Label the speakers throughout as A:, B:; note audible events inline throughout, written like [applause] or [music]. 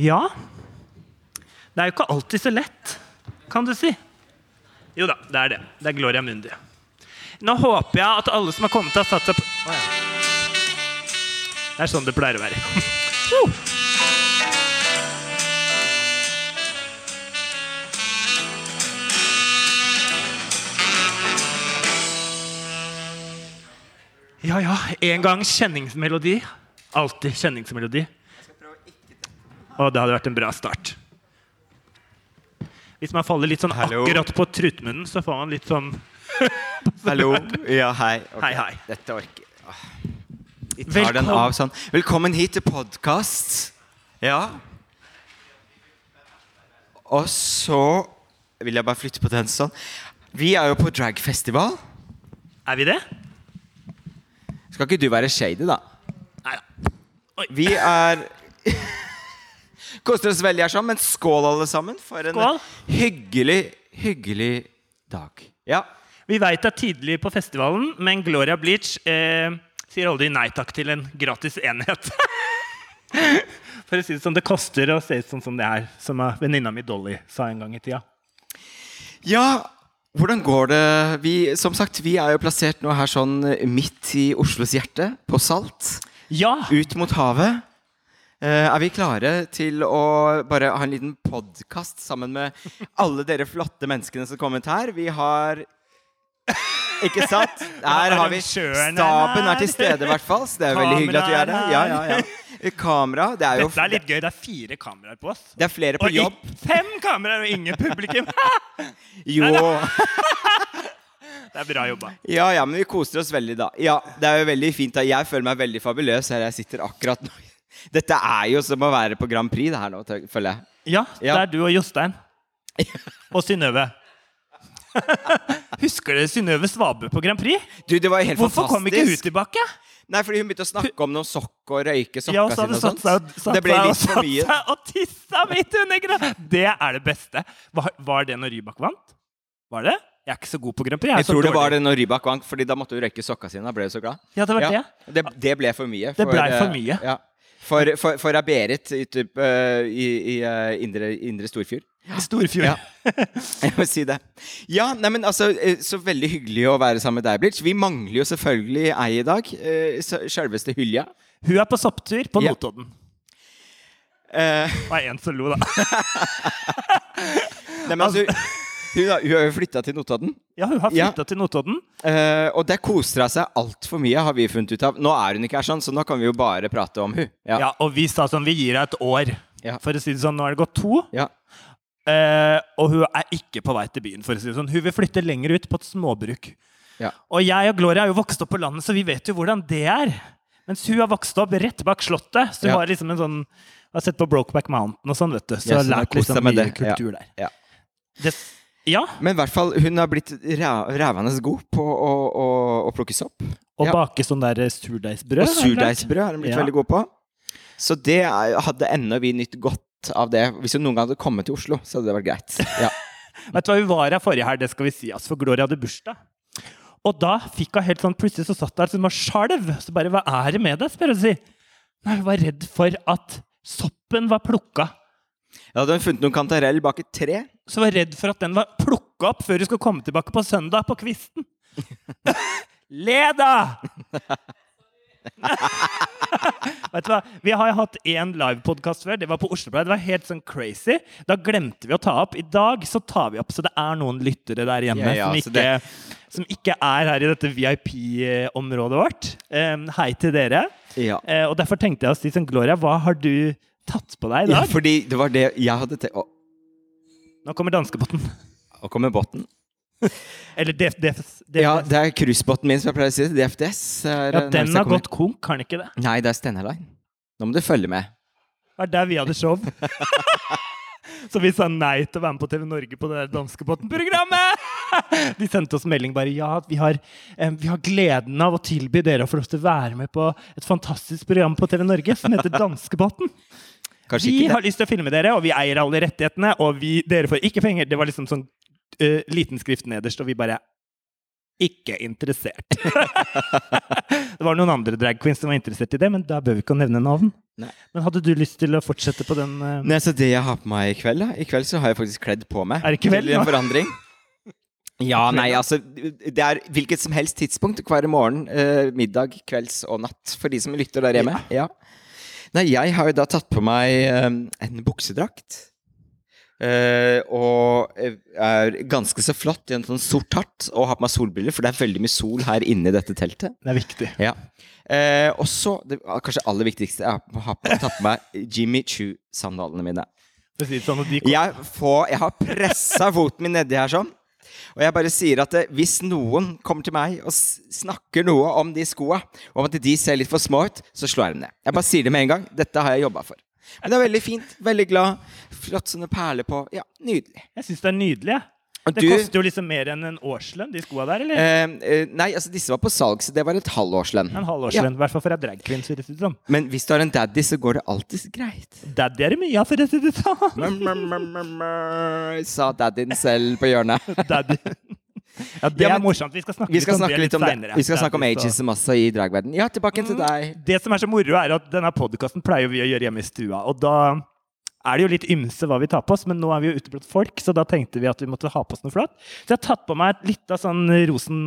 A: Ja. Det er jo ikke alltid så lett, kan du si. Jo da, det er det. Det er Gloria Mundi. Nå håper jeg at alle som har kommet, har satt seg på oh, ja. Det er sånn det pleier å være. [laughs] uh. Ja ja, en gang kjenningsmelodi. Alltid kjenningsmelodi. Og det hadde vært en bra start. Hvis man faller litt sånn
B: Hallo.
A: akkurat på trutmunnen, så får man litt sånn [laughs]
B: Hallo. Ja, hei. Okay.
A: Hei, hei.
B: Dette orker Åh. Vi tar den
A: Velkommen.
B: av sånn. Velkommen hit til podkast. Ja. Og så vil jeg bare flytte på den sånn. Vi er jo på dragfestival.
A: Er vi det?
B: Skal ikke du være shady, da?
A: Nei da.
B: Vi er [laughs] Koster oss veldig her sånn, men skål, alle sammen, for en
A: Skål.
B: hyggelig, hyggelig dag. Ja.
A: Vi veit det er tidlig på festivalen, men Gloria Bleach eh, sier aldri nei takk til en gratis enhet. [laughs] For å si det sånn, det koster å se ut sånn som det er, som venninna mi Dolly sa en gang i tida.
B: Ja, hvordan går det? Vi, som sagt, vi er jo plassert nå her sånn midt i Oslos hjerte, på Salt.
A: Ja!
B: Ut mot havet. Eh, er vi klare til å bare ha en liten podkast sammen med alle dere flotte menneskene som kommet her? Vi har Ikke sant? [laughs] Her har vi Staben er til stede, i hvert fall. Så det er veldig hyggelig at du er her. Ja, ja, ja. Kamera. Det er jo
A: Dette er litt gøy. Det er fire kameraer på oss.
B: det er flere på
A: Og
B: jobb.
A: fem kameraer og ingen publikum! [laughs] [laughs]
B: Jo.
A: Det er bra jobba.
B: Ja, ja, men vi koser oss veldig, da. Ja, Det er jo veldig fint. da Jeg føler meg veldig fabuløs her jeg sitter akkurat nå. Dette er jo som å være på Grand Prix, det her nå, føler jeg.
A: Ja, det er du og Jostein. [laughs] Og Synnøve. Husker dere Synnøve Svabø på Grand Prix?
B: Du, det var helt
A: Hvorfor kom ikke hun tilbake?
B: Nei, fordi hun begynte å snakke om noen sokk og røyke
A: Ja,
B: sokka
A: så
B: sine og sånt.
A: seg satt
B: det ble litt for mye.
A: seg og tissa midt under Grand Det er det beste. Var, var det når Rybak vant? Var det? Jeg er ikke så god på Grand Prix.
B: Jeg tror det var det når Rybak vant, Fordi da måtte hun røyke sokka sine. Da ble hun så glad.
A: Ja, det var
B: Ja,
A: det.
B: det, det ble for mye.
A: Det ble
B: eh,
A: for mye.
B: Ja. For, for, for Berit i, typ, eh, i, i eh, indre, indre Storfjord.
A: Storfjord.
B: Ja. [laughs] Jeg må si det. Ja, nei, men altså, eh, Så veldig hyggelig å være sammen med deg, Blitz. Vi mangler jo selvfølgelig ei i dag. Selveste Hylja.
A: Hun er på sopptur på
B: Ja.
A: Notodden. Det var én som lo, da. [laughs]
B: nei, men altså, hun, har- hun har jo flytta til Notodden.
A: Ja, hun har
B: Ja.
A: til Notodden.
B: Eh, og der koser hun seg altfor mye, har vi funnet ut av. Nå er hun ikke her sånn, så nå kan vi jo bare prate om hun. Ja.
A: Ja, og vi sa sånn Vi gir henne et år.
B: Ja.
A: For å si det sånn, nå er det gått to.
B: Ja.
A: Eh, og hun er ikke på vei til byen. for å si det sånn Hun vil flytte lenger ut, på et småbruk.
B: Ja.
A: Og jeg og Gloria er jo vokst opp på landet, så vi vet jo hvordan det er. Mens hun har vokst opp rett bak Slottet. Så hun har liksom en sånn har sett på Brokeback Mountain og sånn, vet du. Så
B: yes,
A: har lært liksom mye kultur der.
B: Ja.
A: Det, ja,
B: Men i hvert fall, hun har blitt rævende god på å, å, å plukke sopp.
A: Og
B: Ja.
A: bake sånn der surdeigsbrød.
B: Og
A: har
B: surdeigsbrød har hun blitt
A: Ja.
B: veldig god på. Så det hadde ennå vi nytt godt av det. Hvis hun noen gang hadde kommet til Oslo, så hadde det vært greit. Ja. [laughs]
A: Vet du hva, Vi var her forrige helg, det skal vi si, altså, for Gloria hadde bursdag. Og da fikk hun helt sånn Plutselig så satt hun der som var skjalv. Så bare Hva er det med deg? spør hun si. Nei, Hun var redd for at soppen var plukka.
B: Da hadde funnet noen kantarell bak et tre.
A: Så var jeg redd for at den var plukka opp før du skulle komme tilbake på søndag på kvisten. [laughs] Le, da! [laughs] Vet du hva? Vi har jo hatt én livepodkast før. Det var på Oslo Pride. Det var helt sånn crazy. Da glemte vi å ta opp. I dag så tar vi opp, så det er noen lyttere der hjemme
B: Ja, ja,
A: som,
B: ikke,
A: ikke, som ikke er her i dette VIP-området vårt. Um, hei til dere.
B: Ja.
A: Uh, og derfor tenkte jeg å si sånn, Gloria, hva har du tatt på deg i
B: ja,
A: dag?
B: fordi det var det jeg hadde tenkt
A: Nå kommer danskebåten.
B: Nå kommer båten.
A: Eller DF, DF, DF,
B: Ja, det er cruisebåten min, som jeg pleier å si. DFDS.
A: Ja, den har gått konk, har den ikke det?
B: Nei, det er Stena Line. Nå må du følge med.
A: Det var der vi hadde show. Så vi sa nei til å være med på TV Norge på det danskebåten-programmet! De sendte oss melding bare ja, vi har, eh, vi har gleden av å tilby dere å få lov til å være med på et fantastisk program på TV Norge som heter Danskebåten.
B: Kanskje
A: Vi har lyst til å filme dere, og vi eier alle rettighetene, og vi, dere får ikke penger. Det var liksom sånn uh, liten skrift nederst, og vi bare ikke interessert. [laughs] det var noen andre drag queens som var interessert i det, men da bør vi ikke nevne navn.
B: Nei.
A: Men hadde du lyst til å fortsette på den uh...
B: Nei, så det jeg har på meg i kveld, da I kveld så har jeg faktisk kledd på meg.
A: Er det kveld
B: Til en forandring. [laughs] Ja, nei, altså Det er hvilket som helst tidspunkt hver morgen, uh, middag, kvelds og natt for de som lytter der hjemme. Ja. Nei, jeg har jo da tatt på meg eh, en buksedrakt. Uh, og eh, er ganske så flott i en sånn sort hatt og har på meg solbriller, for det er veldig mye sol her inne i dette teltet.
A: Det er viktig.
B: Ja. Uh, og så, det kanskje aller viktigste, jeg har, tatt på meg Jimmy Choo-sandalene mine.
A: Sånn,
B: Jeg, får, jeg har pressa foten min nedi her sånn. Og jeg bare sier at eh, hvis noen kommer til meg og snakker noe om de skoa, om at de ser litt for små ut, så slår jeg dem ned. Jeg bare sier det med en gang. Dette har jeg jobba for. Men det er veldig fint. Veldig glad. Flott sånne perler på. Ja, nydelig.
A: Jeg syns det er nydelig. jeg.
B: Og
A: Det
B: du-
A: koster jo liksom mer enn en årslønn, de skoa der, eller?
B: Eh, eh, nei, altså disse var på salg, så det var et halvårslønn.
A: En halvårslønn. I hvert fall for ei drag queen. ser det ut som.
B: Men hvis du har en daddy, så går det alltid greit.
A: Daddy er det mye av, si det
B: mør, [laughs] mør, Sa daddyen selv på hjørnet. [laughs]
A: Daddy. Ja, det
B: Ja,
A: er morsomt. Vi skal snakke,
B: Vi skal
A: litt om
B: snakke litt om det.
A: senere.
B: Vi skal snakke om
A: ages
B: ageism også i dragverden. Ja, tilbake til deg.
A: Det som er så moro, er at denne podkasten pleier vi å gjøre hjemme i stua. Og da er det jo litt ymse hva vi tar på oss, men nå er vi jo ute blant folk, så da tenkte vi at vi måtte ha på oss noe flott. Så jeg har tatt på meg litt av sånn rosen...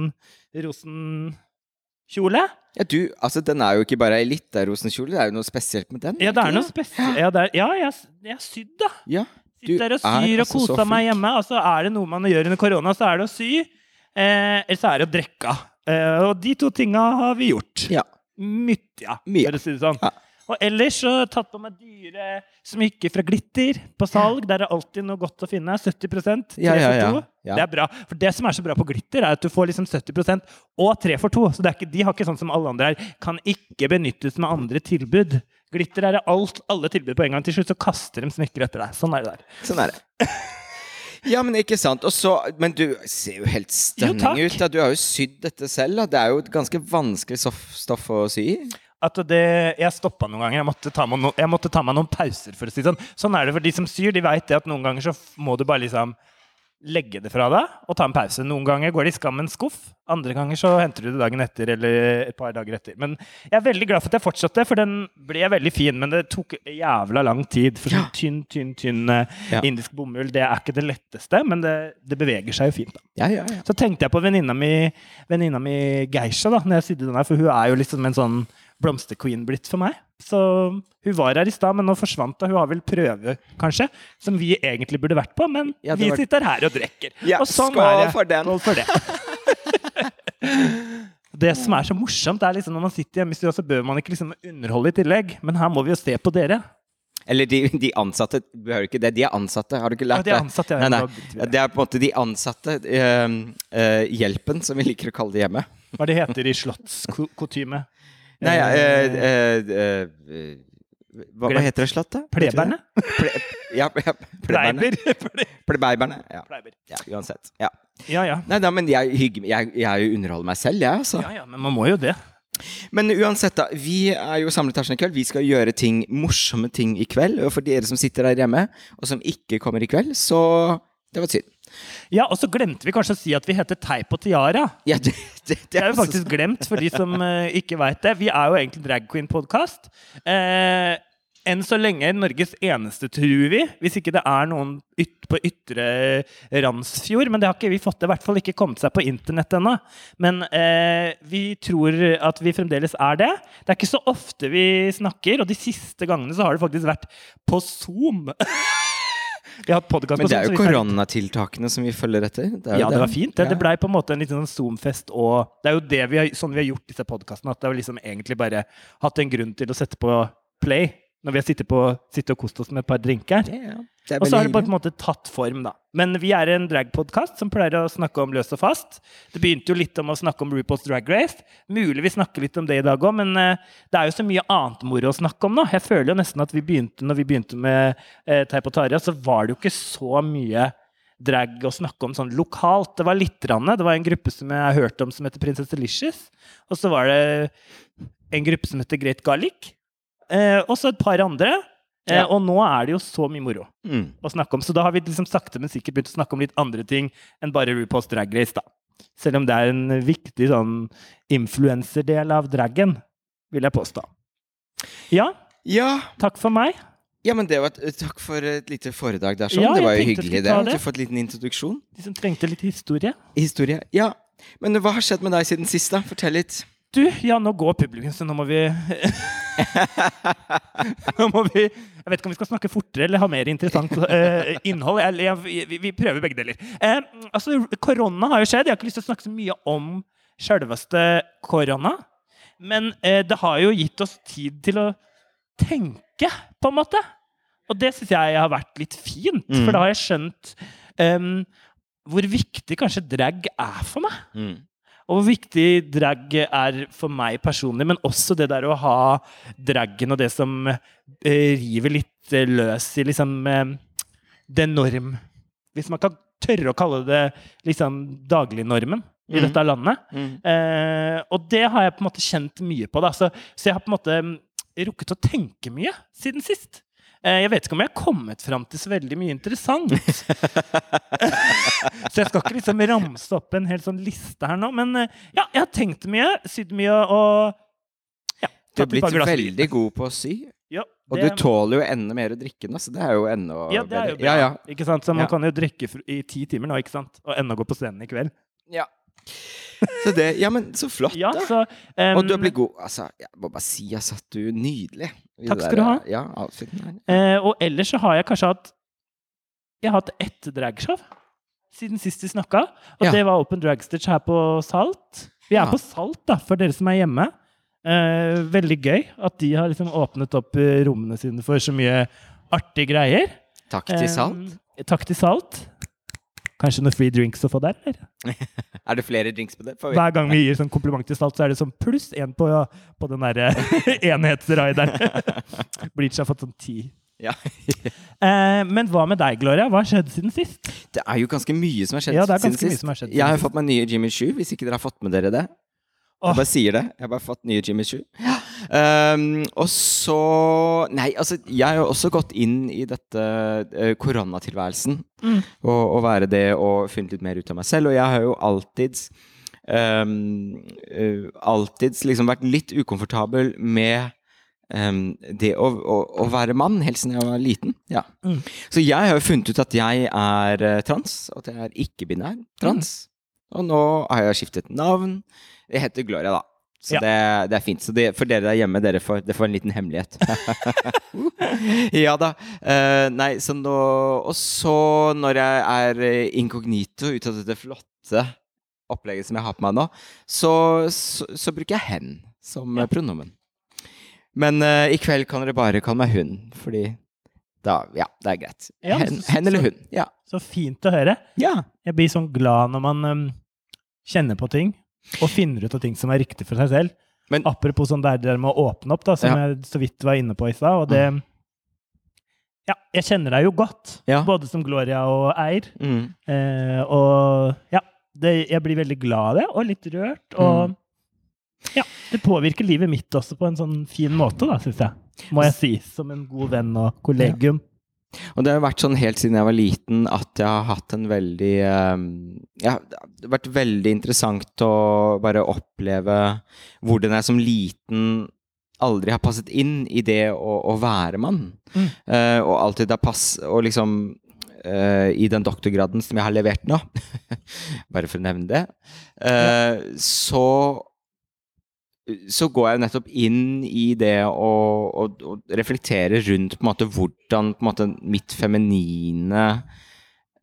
A: rosenkjole.
B: Ja, du, altså Den er jo ikke bare ei lita rosenkjole, det er jo noe spesielt med den.
A: Ja, det er noe spesielt. Ja, er, ja jeg, jeg har sydd, da.
B: Ja, du
A: Sitter og
B: er
A: syr og
B: altså
A: koser meg hjemme. Altså, er det noe man gjør under korona, så er det å sy. Eh, eller så er det å drikke. Eh, og de to tinga har vi gjort.
B: Ja.
A: Myttja,
B: Mye.
A: for å si det sånn.
B: Ja.
A: Og ellers så tatt på meg dyre smykker fra Glitter på salg. Der er alltid noe godt å finne. 70 3
B: Ja, ja, ja.
A: for 2.
B: Ja.
A: Det er bra. For det som er så bra på Glitter, er at du får liksom 70% og 3 for 2. Så det er ikke, de har ikke sånn som alle andre her. Kan ikke benyttes med andre tilbud. Glitter er alt, alle tilbud på en gang. Til slutt så kaster de smykker etter deg. Sånn er det der.
B: Sånn er det. Ja, men ikke sant. Og så, men du ser jo helt stunning ut. Da. Du har jo sydd dette selv. Da. Det er jo et ganske vanskelig stoff å sy i.
A: At det, jeg stoppa noen ganger. Jeg måtte, no, jeg måtte ta meg noen pauser. for å si Sånn Sånn er det for de som syr. De veit at noen ganger så må du bare liksom legge det fra deg og ta en pause. Noen ganger går det i skam en skuff. Andre ganger så henter du det dagen etter eller et par dager etter. Men jeg er veldig glad for at jeg fortsatte, for den ble veldig fin. Men det tok jævla lang tid. For sånn tynn, tynn, tynn eh,
B: Ja.
A: indisk bomull, det er ikke det letteste, men det, det beveger seg jo fint. da.
B: Ja, ja, ja.
A: Så tenkte jeg på venninna mi, venninna mi Geisha da når jeg sydde den her, for hun er jo liksom en sånn blomsterqueen blitt for meg. Så hun var her i stad, men nå forsvant hun. Hun har vel prøve, kanskje, som vi egentlig burde vært på, men
B: Ja,
A: vi
B: var-
A: sitter her og drikker.
B: Ja,
A: og sånn
B: skål
A: er det.
B: for den.
A: Skål for det. [laughs] Det som er så morsomt, er liksom når man sitter hjemme i stua, så bør man ikke liksom underholde i tillegg. Men her må vi jo se på dere.
B: Eller de, de ansatte. behøver ikke det. De er ansatte. Har du ikke
A: Ja, de er
B: det?
A: ansatte, ja.
B: Nei, nei.
A: Det.
B: Det er på en måte de ansatte. Uh, uh, hjelpen, som vi liker å kalle det hjemme.
A: Hva det heter i slottskotyme?
B: Nei, ja, eh, eh, eh, hva, hva heter det slottet?
A: Pleberne?
B: Ple, [laughs] ja, ja, pleberne. [laughs] Plebeiberne. Ja. Ja, uansett. Ja.
A: Ja, ja.
B: Nei da, men jeg, hygger, jeg, jeg underholder meg selv, jeg, altså.
A: Ja, ja, men man må jo det.
B: Men uansett, da. Vi er jo samlet her sånn i kveld. Vi skal gjøre ting, morsomme ting i kveld. Og for dere som sitter der hjemme, og som ikke kommer i kveld, så Det var synd.
A: Ja, og så glemte vi kanskje å si at vi heter Teip og Tiara.
B: Ja, det, det,
A: Det er jo faktisk glemt, for de som uh, [laughs] ikke veit det. Vi er jo egentlig Drag Queen-podkast. Uh, enn så lenge Norges eneste, tror vi. Hvis ikke det er noen yt på ytre Randsfjord. Men det har ikke vi fått. Det i hvert fall ikke kommet seg på internett ennå. Men eh, vi tror at vi fremdeles er det. Det er ikke så ofte vi snakker, og de siste gangene så har det faktisk vært på Zoom. [laughs] vi har hatt
B: Men det er jo koronatiltakene som vi følger etter. Det
A: ja, det var fint. Det, det blei på en måte en liten sånn Zoom-fest. Og det er jo det vi har, sånn vi har gjort disse podkastene. At det har liksom egentlig bare hatt en grunn til å sette på play når vi har sittet, på, sittet og kost oss med et par drinker.
B: Er
A: Og så har det på en måte tatt form, da. Men vi er en dragpodkast som pleier å snakke om løs og fast. Det begynte jo litt om å snakke om RuPaul's Drag Race. Mulig vi snakker litt om det i dag òg, men eh, det er jo så mye annet moro å snakke om nå. Jeg føler jo nesten at vi begynte når vi begynte med eh, Teip og Tarja, så var det jo ikke så mye drag å snakke om sånn lokalt. Det var litt. rande. Det var en gruppe som jeg har hørt om som heter Prinsesse Licious. Og så var det en gruppe som heter Great Garlic. Eh, og så et par andre. Eh,
B: Ja.
A: Og nå er det jo så mye moro
B: Mm.
A: å snakke om. Så da har vi liksom sakte, men sikkert begynt å snakke om litt andre ting enn bare RuPaul's Drag Race. da. Selv om det er en viktig sånn influenserdel av dragen, vil jeg påstå. Ja,
B: Ja,
A: takk for meg.
B: ja, men det var et, takk for et lite foredrag der. sånn.
A: Ja,
B: det var jo hyggelig, det.
A: det.
B: du fått en liten introduksjon.
A: De som trengte litt historie.
B: Historie. Ja. Men hva har skjedd med deg siden sist, da? Fortell litt.
A: Du, ja, nå går publikum, så nå må vi [laughs] Nå må vi Jeg vet ikke om vi skal snakke fortere eller ha mer interessant uh, innhold. Jeg, jeg, vi, vi prøver begge deler. Uh, altså, Korona har jo skjedd. Jeg har ikke lyst til å snakke så mye om sjølveste korona. Men uh, det har jo gitt oss tid til å tenke, på en måte. Og det syns jeg har vært litt fint,
B: Mm.
A: for da har jeg skjønt um, hvor viktig kanskje drag er for meg.
B: Mm.
A: Og hvor viktig drag er for meg personlig, men også det der å ha dragen og det som eh, river litt eh, løs i liksom eh, det norm Hvis man kan tørre å kalle det liksom daglignormen i
B: mm.
A: dette landet.
B: Mm.
A: Eh, og det har jeg på en måte kjent mye på. Så, så jeg har på en måte mm, rukket å tenke mye siden sist. Eh, jeg vet ikke om jeg har kommet fram til så veldig mye interessant. [laughs] så jeg skal ikke liksom ramse opp en hel sånn liste her nå. Men eh, ja, jeg har tenkt mye, sydd mye og ja,
B: Du
A: har
B: er blitt veldig god på å sy.
A: Ja,
B: Og du tåler jo enda mer å drikke nå, så det er jo enda
A: ja, det er jo
B: bedre. Ja, ja.
A: Ikke sant? Så man
B: Ja.
A: kan jo drikke i ti timer nå, ikke sant? og ennå gå på scenen i kveld.
B: ja. Så det, ja, men så flott,
A: Ja,
B: da.
A: så, um,
B: Og du har blitt god. Altså, jeg må bare si, jeg satt du nydelig.
A: Takk skal
B: der,
A: du ha.
B: Ja.
A: Eh, og ellers så har jeg kanskje hatt Jeg har hatt ett dragshow siden sist vi snakka. Og
B: Ja.
A: det var Open Dragstitch her på Salt. Vi er på Salt, da, for dere som er hjemme. Eh, veldig gøy at de har liksom åpnet opp eh, rommene sine for så mye artige greier.
B: Takk til Salt.
A: Eh, takk til Salt. Kanskje noen free drinks å få der? Eller? [laughs]
B: Er det flere drinks på det? Får vi-
A: Hver gang vi gir sånn kompliment til Salt, så er det sånn pluss én på, på den derre [laughs] enhetsrideren. [laughs] Bleach har fått sånn ti.
B: Ja.
A: Eh, men hva med deg, Gloria? Hva har skjedd siden sist?
B: Det er jo ganske mye som har skjedd
A: Ja, det er
B: siden
A: mye
B: sist.
A: som har skjedd
B: Jeg har
A: siden
B: fått meg nye Jimmy Shoe, hvis ikke dere har fått med dere det. Jeg bare sier det. Jeg har bare fått nye Jimmy Choo. Um, og så Nei, altså, jeg har jo også gått inn i dette uh, koronatilværelsen.
A: Mm.
B: Og, og være det og funnet litt mer ut av meg selv. Og jeg har jo alltids um, uh, Alltids liksom vært litt ukomfortabel med um, det å, å, å være mann, helt siden jeg var liten. Ja.
A: Mm.
B: Så jeg har jo funnet ut at jeg er uh, trans, og at jeg er ikke-binær trans. Og nå har jeg skiftet navn. Jeg heter Gloria, da. Så
A: Ja.
B: det, det er fint. Så det, for dere der hjemme, dere får, det får en liten hemmelighet. [laughs] ja da. Uh, nei, så nå Og så, når jeg er eh, inkognito ut av dette flotte opplegget som jeg har på meg nå, så, så, så bruker jeg hen som
A: Ja.
B: eh, pronomen. Men uh, i kveld kan dere bare kalle meg hun, fordi da Ja, det er greit.
A: Ja,
B: hen,
A: så-
B: hen eller hun. Ja.
A: Så fint å høre.
B: ja.
A: Jeg blir sånn glad når man um, kjenner på ting og finner ut av ting som er riktig for seg selv.
B: Men-
A: Apropos sånn der med å åpne opp, da, som
B: Ja.
A: jeg så vidt var inne på i stad. Og det Ja, jeg kjenner deg jo godt,
B: Ja.
A: både som Gloria og Eir.
B: Mm.
A: Eh, og ja, det, jeg blir veldig glad av det, og litt rørt. Og
B: Mm.
A: ja, det påvirker livet mitt også på en sånn fin måte, da, syns jeg. Må jeg si. Som en god venn og kollegium.
B: Og det har vært sånn helt siden jeg var liten at jeg har hatt en veldig eh, Ja, det har vært veldig interessant å bare oppleve hvordan jeg som liten aldri har passet inn i det å, å være mann.
A: Mm.
B: Uh, og alltid har pass Og liksom uh, I den doktorgraden som jeg har levert nå, [laughs] bare for å nevne det, eh, så så går jeg nettopp inn i det å, og, og reflektere rundt på en måte hvordan på en måte, mitt feminine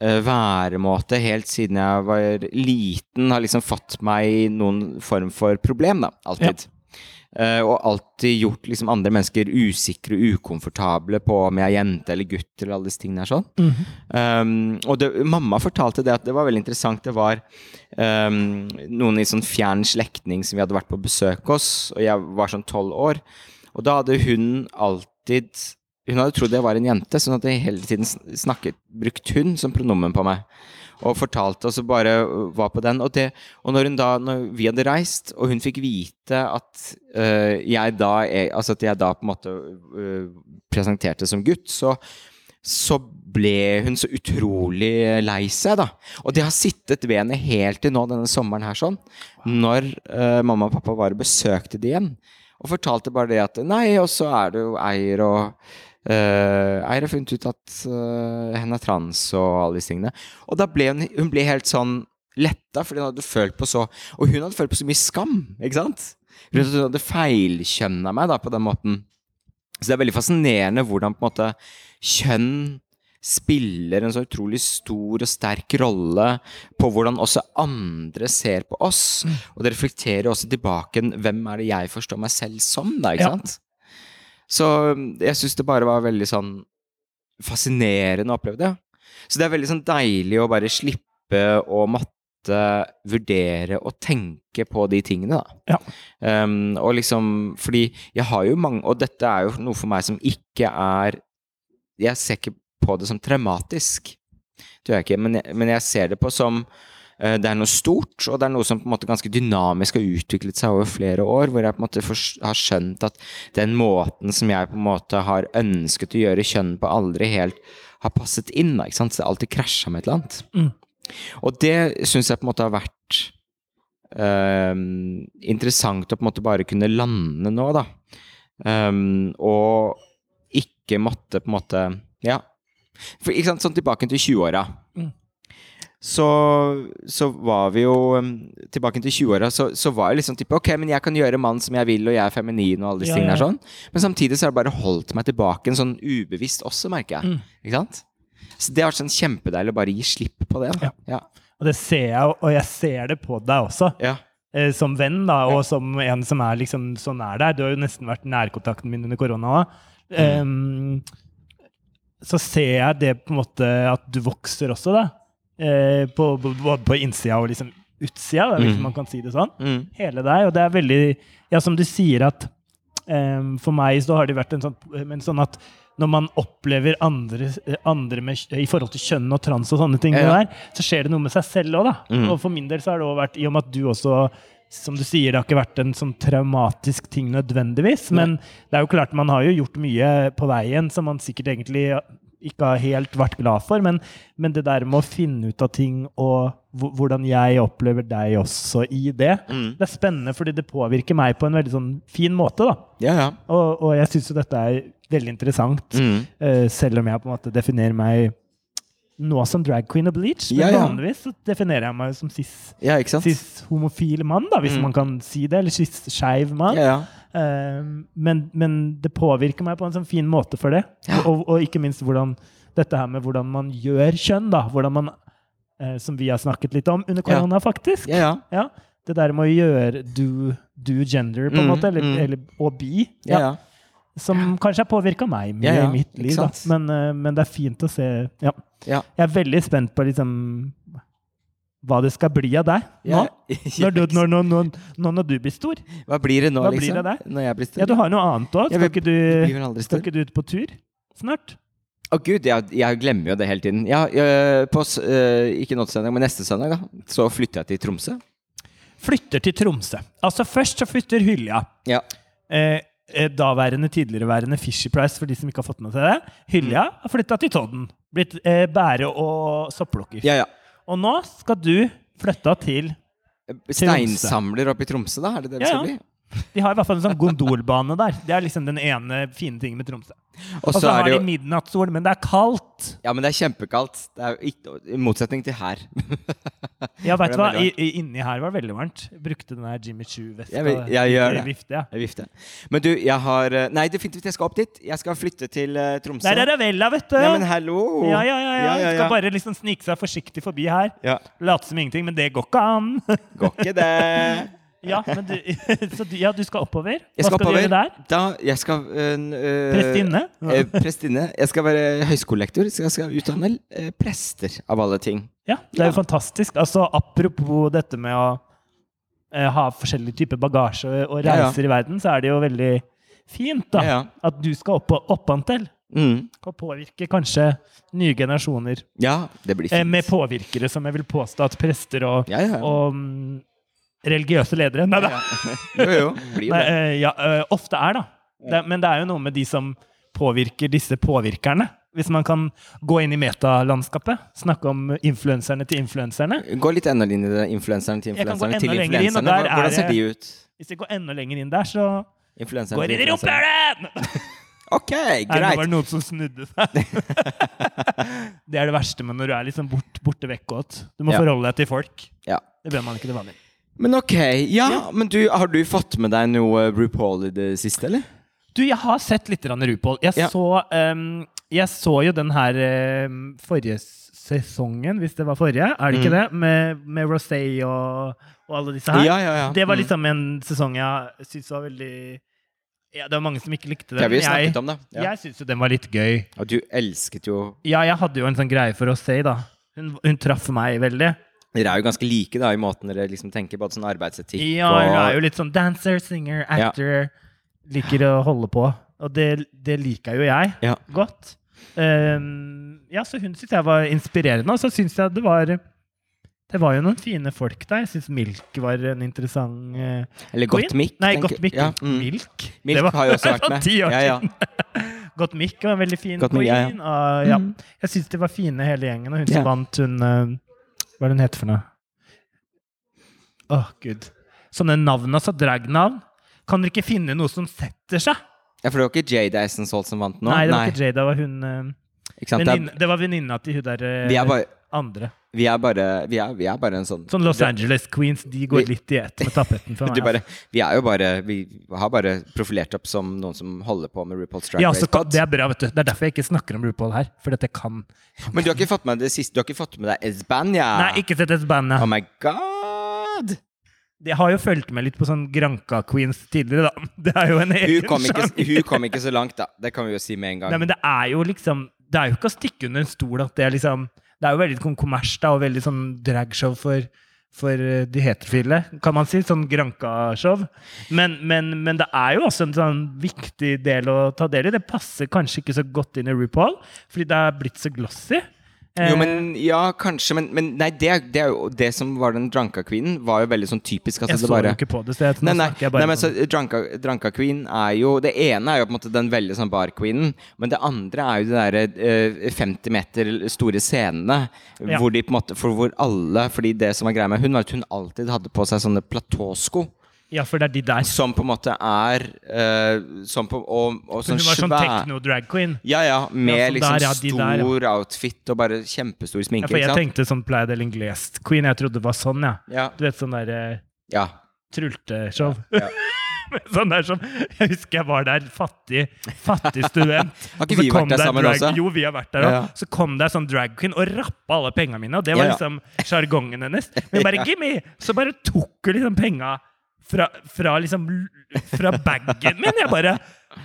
B: uh, væremåte helt siden jeg var liten, har liksom fått meg noen form for problem, da. Alltid. Eh, og alltid gjort liksom andre mennesker usikre og ukomfortable på om jeg er jente eller gutt eller alle disse tingene her sånn.
A: -hmm.
B: Um, og det, mamma fortalte det at det var veldig interessant. Det var um, noen i sånn fjern slektning som vi hadde vært på besøk hos, og jeg var sånn tolv år. Og da hadde hun alltid Hun hadde trodd jeg var en jente, sånn at jeg hele tiden snakket, brukt hun som pronomen på meg. Og fortalte og bare var på den. Og, det, og når, da, når vi hadde reist, og hun fikk vite at uh, jeg da er, Altså at jeg da på en måte uh, presenterte som gutt, så så ble hun så utrolig lei seg, da. Og det har sittet ved henne helt til nå denne sommeren her, sånn. Når uh, mamma og pappa var og besøkte de igjen. Og fortalte bare det at Nei, og så er jo Eier og Eier har funnet ut at uh, hen er trans og alle disse tingene. Og da ble hun, hun ble helt sånn letta, fordi hun hadde følt på så Og hun hadde følt på så mye skam, ikke sant? Hun hadde feilkjønna meg da, på den måten. Så det er veldig fascinerende hvordan på en måte kjønn spiller en så utrolig stor og sterk rolle på hvordan også andre ser på oss. Og det reflekterer også tilbake hvem er det jeg forstår meg selv som, da, ikke
A: Ja.
B: Så jeg syns det bare var veldig sånn fascinerende å oppleve det. Så det er veldig sånn deilig å bare slippe å måtte vurdere og tenke på de tingene, da.
A: Ja.
B: Um, og liksom Fordi jeg har jo mange Og dette er jo noe for meg som ikke er Jeg ser ikke på det som traumatisk. Det gjør jeg ikke, men jeg, men jeg ser det på som det er noe stort, og det er noe som på en måte ganske dynamisk har utviklet seg over flere år, hvor jeg på en måte har skjønt at den måten som jeg på en måte har ønsket å gjøre kjønn på, aldri helt har passet inn. Ikke sant? Så det alltid krasja med et eller annet.
A: Mm.
B: Og det syns jeg på en måte har vært um, interessant å på en måte bare kunne lande nå, da. Um, og ikke måtte på en måte Ja. For, ikke sant, sånn tilbake til 20-åra.
A: Mm.
B: Så, så var vi jo um, Tilbake til 20-åra, så, så var jeg liksom type Ok, men jeg kan gjøre mann som jeg vil, og jeg er feminin, og alle disse
A: Ja,
B: tingene
A: ja.
B: er sånn. Men samtidig så har det bare holdt meg tilbake en sånn ubevisst også, merker jeg.
A: Mm.
B: Ikke sant? Så det har vært sånn kjempedeilig å bare gi slipp på det. Ja. Ja.
A: Og det ser jeg, og jeg ser det på deg også.
B: Ja.
A: Eh, som venn, da, og som en som er liksom så nær deg. Du har jo nesten vært nærkontakten min under korona òg.
B: Mm.
A: så ser jeg det på en måte at du vokser også, da. Eh, på, både på innsida og liksom utsida, hvis
B: Mm.
A: man kan si det sånn.
B: Mm.
A: Hele deg. Og det er veldig Ja, som du sier at um, For meg så har det vært en sånn, men sånn at når man opplever andre, andre med, i forhold til kjønn og trans og sånne ting,
B: Ja, ja.
A: Der, så skjer det noe med seg selv òg, da.
B: Mm.
A: Og for min del så har det også vært, i og med at du også som du sier, det har ikke vært en sånn traumatisk ting nødvendigvis, men det er jo klart man har jo gjort mye på veien som man sikkert egentlig ikke har helt vært glad for, men, men det der med å finne ut av ting og hvordan jeg opplever deg også i det,
B: Mm.
A: det er spennende fordi det påvirker meg på en veldig sånn fin måte, da.
B: Ja, ja.
A: Og, og jeg syns jo dette er veldig interessant,
B: Mm.
A: uh, selv om jeg på en måte definerer meg nå som drag queen og bleach, men
B: Ja, ja.
A: vanligvis så definerer jeg meg som cis
B: ja,
A: cis-homofil mann, da, hvis
B: Mm.
A: man kan si det. Eller cis-skeiv mann.
B: Ja, ja.
A: Eh, men, men det påvirker meg på en sånn fin måte for det. Og, og ikke minst hvordan, dette her med hvordan man gjør kjønn. da, hvordan man, eh, Som vi har snakket litt om under korona, faktisk.
B: ja, ja.
A: Ja, Det der med å gjøre do, do gender, på en
B: Mm,
A: måte, eller,
B: mm.
A: eller, og bi.
B: ja, ja.
A: Som kanskje har påvirka meg mye
B: Ja, ja,
A: i mitt liv. Men, eh, men det er fint å se. Jeg er veldig spent på liksom hva det skal bli av deg nå. [laughs] Når, du, når, når, når, du blir stor.
B: Hva blir det nå,
A: Hva blir
B: liksom?
A: det?
B: Når jeg blir stor?
A: Ja, du har noe annet òg. Skal, ikke du- skal ikke du ut på tur snart?
B: Å gud, jeg, jeg glemmer jo det hele tiden. Ja, jeg, på, eh, ikke nå til søndag, men neste søndag, da, så flytter jeg til Tromsø.
A: Flytter til Tromsø. Altså Først så flytter Hylja.
B: Ja.
A: Eh, eh, daværende, tidligere-værende Fisher Price, for de som ikke har fått med seg det. Hylja
B: Mm.
A: har flytta til Todden. Blitt eh, bære- og sopplukker.
B: ja, ja.
A: Og nå skal du flytte til
B: Steinsamler oppe i Tromsø, da? Er det det det
A: Ja,
B: skal bli?
A: De har i hvert fall en sånn gondolbane der. Det er liksom den ene fine tingen med Tromsø.
B: Og så
A: har de
B: jo
A: midnattssol, men det er kaldt.
B: Ja, men det er kjempekaldt. Det er ikke, I motsetning til her. [laughs]
A: Ja, vet du hva? I, inni her var det veldig varmt. Jeg brukte den der Jimmy Choo-veska.
B: Jeg vil- jeg gjør det.
A: Vifte, ja.
B: Jeg vifte. Men du, jeg har eh, Nei, definitivt, jeg skal opp dit. Jeg skal flytte til uh, Tromsø.
A: Der er Ravella, vet du!
B: Ja, men hallo!
A: Ja, ja, ja, ja.
B: Ja.
A: Skal bare liksom snike seg forsiktig forbi her.
B: Ja.
A: Late som ingenting, men det går ikke an.
B: Går ikke det. [laughs]
A: ja, men du, [laughs] så du, ja, du skal oppover.
B: Skal
A: Hva skal
B: oppover.
A: du gjøre der?
B: Da, jeg skal øh, øh,
A: Prestinne?
B: Øh, prestinne. Jeg skal være høyskolelektor. Så jeg skal utdanne øh, prester, av alle ting.
A: Ja, det er jo fantastisk. Altså, apropos dette med å eh, ha forskjellige typer bagasje og, reiser
B: Ja, ja.
A: i verden, så er det jo veldig fint da,
B: Ja, ja.
A: at du skal opp og oppantil.
B: Mm.
A: Og påvirke kanskje nye generasjoner.
B: ja, det blir
A: Eh,
B: fint.
A: med påvirkere som jeg vil påstå at prester og,
B: ja, ja.
A: og mm, religiøse ledere Nei da.
B: ja. Jo, jo. Blir
A: Nei,
B: det.
A: eh, ja, eh, ofte er, da. Det, men det er jo noe med de som påvirker disse påvirkerne. Hvis man kan gå inn i metalandskapet. Snakke om influenserne til influenserne.
B: Gå litt enda inn i det. Influenserne til
A: Jeg kan gå
B: influenserne til influenserne.
A: inn,
B: Hvordan ser de ut?
A: Hvis jeg går enda lenger inn der, så
B: Influenserne
A: går inn i rumpehullet! [laughs]
B: Ok,
A: Nei, det var
B: greit.
A: noen som snudde seg. [laughs] det er det verste med når du er liksom bort, borte vekk. Du må
B: Ja.
A: forholde deg til folk.
B: Ja.
A: Det bør man ikke til vanlig.
B: Men ok, ja,
A: Ja.
B: men du, har du fått med deg noe RuPaul i det siste, eller?
A: Du, jeg har sett litt RuPaul. Jeg,
B: Ja.
A: så, um, jeg så jo den her um, forrige sesongen, hvis det var forrige, er det ikke det? Med, med Rosé og, og alle disse her.
B: Ja, ja, ja.
A: Det var
B: Mm.
A: liksom en sesong jeg syntes var veldig ja, Det var mange som ikke likte det.
B: Det
A: jeg,
B: om, da. Ja.
A: jeg syns jo den var litt gøy.
B: Og du elsket jo
A: Ja, jeg hadde jo en sånn greie for Rosé, da. Hun, hun traff meg veldig.
B: Dere er jo ganske like da, i måten dere liksom tenker på sånn arbeidsetikk
A: Ja, hun er jo litt sånn dancer, singer, actor. Liker å holde på. Og det, det liker jo jeg
B: Ja.
A: godt. Um, ja, så hun syntes jeg var inspirerende, og så syns jeg det var Det var jo noen fine folk der. Jeg syns Milk var en interessant uh,
B: Eller Godt
A: queen.
B: Mick.
A: Nei,
B: tenker-
A: Godt Mick.
B: Ja, mm.
A: Milk.
B: Milk
A: Det var-
B: har jo også [laughs] vært med.
A: ti år
B: Ja, ja. [laughs]
A: Godt Mick var en veldig fin
B: Godt Mick, ja, ja.
A: Og, ja.
B: Mm.
A: Jeg syns de var fine, hele gjengen. Og hun
B: Ja.
A: som vant, hun eh, Hva er det hun heter for noe? Åh, gud. Sånne navn, altså dragnavn. Kan dere ikke finne noe som setter seg?
B: ja, for det var ikke Jade Eisensold som vant nå?
A: Nei, det var ikke Jada, det var hun eh,
B: Ikke sant? Det
A: var venninna til hun der eh,
B: er, vi, er bare,
A: andre.
B: vi, er bare, vi, er, vi er bare en sånn
A: Sånn Los Angeles Queens, de går
B: Vi-
A: litt i ett med tapetten for [laughs] meg.
B: Bare, vi er jo bare Vi har bare profilert opp som noen som holder på med RuPaul's Drag
A: ja,
B: Race. Pod.
A: det er bra, vet du. Det er derfor jeg ikke snakker om RuPaul her. For dette kan
B: Men du har ikke fått med det siste? Du har ikke fått med deg Esbania?
A: Nei, ikke sett Esbania.
B: Oh my god!
A: Jeg har jo fulgt med litt på sånn Granca Queens tidligere, da. [laughs] Det er jo en
B: Hun kom, ikke, hun kom ikke så langt, da. Det kan vi jo si med en gang.
A: Nei, men det er jo liksom Det er jo ikke å stikke under en stol at det er liksom Det er jo veldig sånn kommers da, og veldig sånn dragshow for, for eh, de heterofile, kan man si. Sånn Granka-show. Men, men, men det er jo også en sånn viktig del å ta del i. Det passer kanskje ikke så godt inn i RuPaul, fordi det er blitt så glossy.
B: Jo,
A: Eh,
B: men Ja, kanskje, men, men nei, det, det er jo det som var den Dranka Queen, var jo veldig sånn typisk. Altså,
A: jeg
B: det
A: så
B: bare
A: jo ikke på det, stedet.
B: Nei, nei, nei men så Dranka, Dranka Queen er jo Det ene er jo på en måte den veldig sånn bar-queenen, men det andre er jo de derre eh, 50 meter store scenene
A: Ja.
B: hvor de på en måte For hvor alle Fordi det som var greia med hun, var at hun alltid hadde på seg sånne platåsko.
A: Ja, for det er de der.
B: Som på en måte er uh, Som på Og, og
A: Hun
B: sånn
A: var sånn
B: svær
A: techno-drag queen.
B: Ja, ja. Med
A: Ja, sånn
B: liksom
A: der, ja, de der, ja.
B: stor outfit og bare kjempestor
A: Ja,
B: sminke.
A: for jeg tenkte sånn Plaid del Inglest Queen. Jeg trodde det var sånn, ja.
B: Ja.
A: Du vet sånn der eh,
B: ja.
A: trulteshow.
B: Ja. [laughs]
A: sånn der som Jeg husker jeg var der, fattig, fattig student. [laughs]
B: Har ikke vi vært der sammen
A: drag,
B: også?
A: Jo, vi har vært der òg.
B: Ja, ja.
A: Så kom det ei sånn drag queen og rappa alle penga mine, og det var
B: Ja, ja.
A: liksom sjargongen hennes. Men bare [laughs]
B: Ja.
A: gimme! Så bare tok hun liksom penga fra, fra liksom Fra bagen min. Jeg bare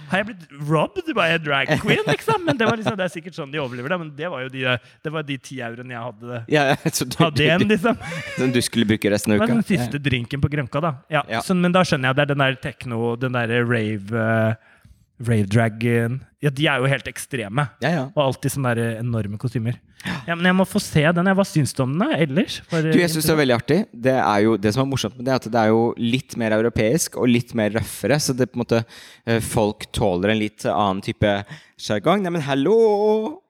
A: Har jeg blitt robbed by a drag queen, liksom? Men det var liksom, det er sikkert sånn de overlever det. Men det var jo de, det var de ti euroene jeg hadde,
B: ja, så du,
A: hadde igjen, liksom.
B: Som du skulle bruke resten
A: Det
B: av
A: var
B: uka?
A: den siste drinken på Grønka, da. Ja,
B: Ja.
A: Så, men da skjønner jeg det er den der techno, den derre rave uh, Rave dragon Ja, de er jo helt ekstreme.
B: Ja, ja.
A: Og alltid sånne der enorme kostymer. Ja, Men jeg må få se den. Hva syns du om den ellers? For,
B: Du, jeg synes det er veldig artig. Det, er jo, det som er morsomt med det, er at det er jo litt mer europeisk og litt mer røffere. Så det på en måte eh, folk tåler en litt annen type sjargong. Neimen, hallo!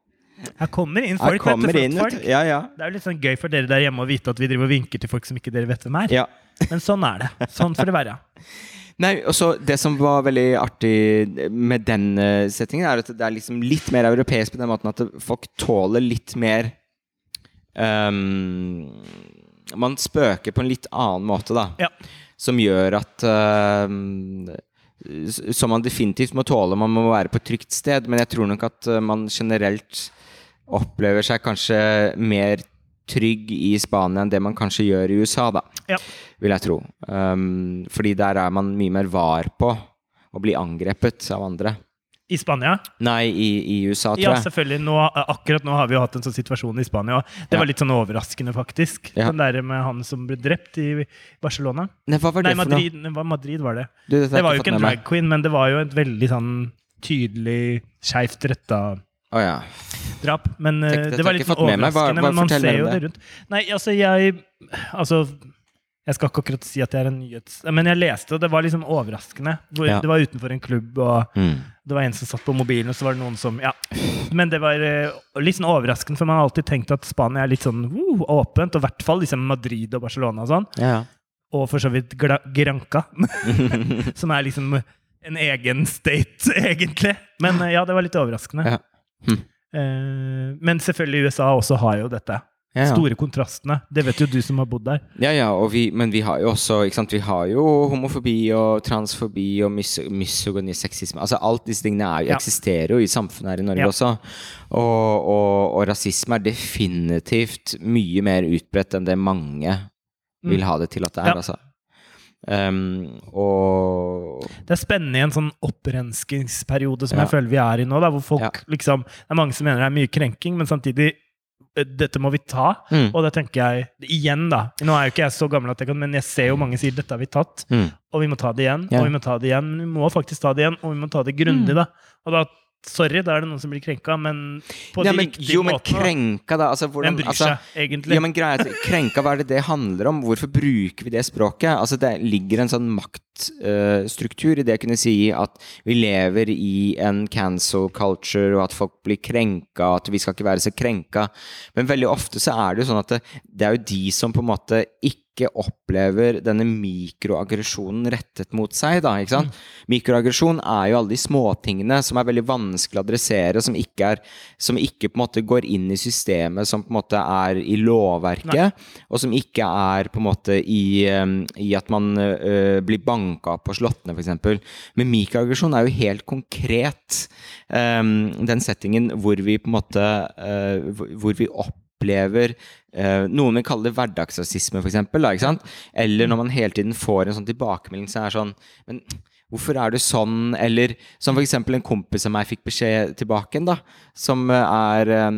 A: Her kommer inn folk.
B: kommer
A: vet du,
B: inn,
A: folk.
B: vet. Ja, ja.
A: Det er jo litt sånn gøy for dere der hjemme å vite at vi driver og vinker til folk som ikke dere vet hvem er.
B: ja.
A: Men sånn er det. Sånn får det være. [laughs]
B: Nei, også Det som var veldig artig med den eh, settingen, er at det er liksom litt mer europeisk på den måten at folk tåler litt mer um, Man spøker på en litt annen måte, da.
A: Ja.
B: Som gjør at um, Som man definitivt må tåle. Man må være på et trygt sted. Men jeg tror nok at eh, man generelt opplever seg kanskje mer trygg i Spania enn det man kanskje gjør i USA, da
A: Ja.
B: vil jeg tro. Um, fordi der er man mye mer var på å bli angrepet av andre.
A: I Spania?
B: Nei, i, i USA, tror jeg.
A: Ja, selvfølgelig. Nå, akkurat nå har vi jo hatt en sånn situasjon i Spania. Det
B: Ja.
A: var litt sånn overraskende, faktisk.
B: Ja.
A: Den der med han som ble drept i Barcelona.
B: Nei, hva var det
A: Nei,
B: for
A: Madrid, det var Madrid var det.
B: Du,
A: Det var jo ikke en drag queen, men det var jo et veldig sånn tydelig skeivt retta
B: Å ja.
A: drap. Men eh,
B: Tenk,
A: det var litt overraskende. men man ser jo
B: det.
A: det rundt. Nei, altså, jeg Altså Jeg skal ikke akkurat si at jeg er en nyhets... Men jeg leste, og det var liksom overraskende.
B: Ja.
A: Det var utenfor en klubb, og
B: Mm.
A: det var en som satt på mobilen, og så var det noen som Ja. Men det var eh, litt sånn overraskende, for man har alltid tenkt at Spania er litt sånn uh, åpent, og i hvert fall liksom Madrid og Barcelona og sånn.
B: Ja, ja.
A: Og for så vidt Gra Granca, [laughs] [laughs] som er liksom en egen state, [laughs] egentlig. Men eh, ja, det var litt overraskende.
B: Ja. Hm.
A: Eh, men selvfølgelig USA også har jo dette.
B: Ja, ja.
A: Store kontrastene. Det vet jo du som har bodd der.
B: Ja, ja, vi, men vi har jo også? Vi har jo homofobi og transfobi og mis misogyni, sexisme altså Alt disse tingene er,
A: Ja.
B: eksisterer jo i samfunnet her i Norge også. Og, og, og rasisme er definitivt mye mer utbredt enn det mange vil ha det til at det er.
A: Mm.
B: Altså. Um, og
A: Det er spennende i en sånn opprenskingsperiode som
B: Ja.
A: jeg føler vi er i nå, da, hvor folk
B: Ja.
A: liksom Det er mange som mener det er mye krenking, men samtidig eh, dette må vi ta.
B: Mm.
A: Og da tenker jeg igjen, da Nå er jo ikke jeg så gammel at jeg kan, men jeg ser jo mange sier dette har vi tatt,
B: mm.
A: og vi må ta det igjen,
B: yeah.
A: og vi må ta det igjen. Men vi må faktisk ta det igjen, og vi må ta det grundig,
B: Mm.
A: da. Og da Sorry, da er det noen som blir krenka, men på
B: ja,
A: de
B: men,
A: riktige
B: Jo, men
A: måtene.
B: krenka, da? Altså, hvordan,
A: bryr
B: altså,
A: seg, egentlig?
B: Ja, men greia er Krenka, hva er det det handler om? Hvorfor bruker vi det språket? Altså, Det ligger en sånn maktstruktur i det å kunne si at vi lever i en cancel culture, og at folk blir krenka, at vi skal ikke være så krenka. Men veldig ofte så er det jo sånn at det, det er jo de som på en måte ikke opplever denne mikroaggresjonen rettet mot seg, da, ikke sant? Mikroaggresjon er jo alle de småtingene som er veldig vanskelig å adressere, som ikke, er, som ikke på en måte går inn i systemet, som på en måte er i lovverket, og som ikke er på en måte i, i at man uh, blir banka på slottene, f.eks. Men mikroaggresjon er jo helt konkret um, den settingen hvor vi på en måte uh, hvor- vi opplever Noen vil kalle det hverdagsrasisme, f.eks. Ikke sant? Eller når man hele tiden får en sånn tilbakemelding som er sånn Men hvorfor er du sånn? Eller som f.eks. en kompis av meg fikk beskjed tilbake en, da. Som eh, er eh,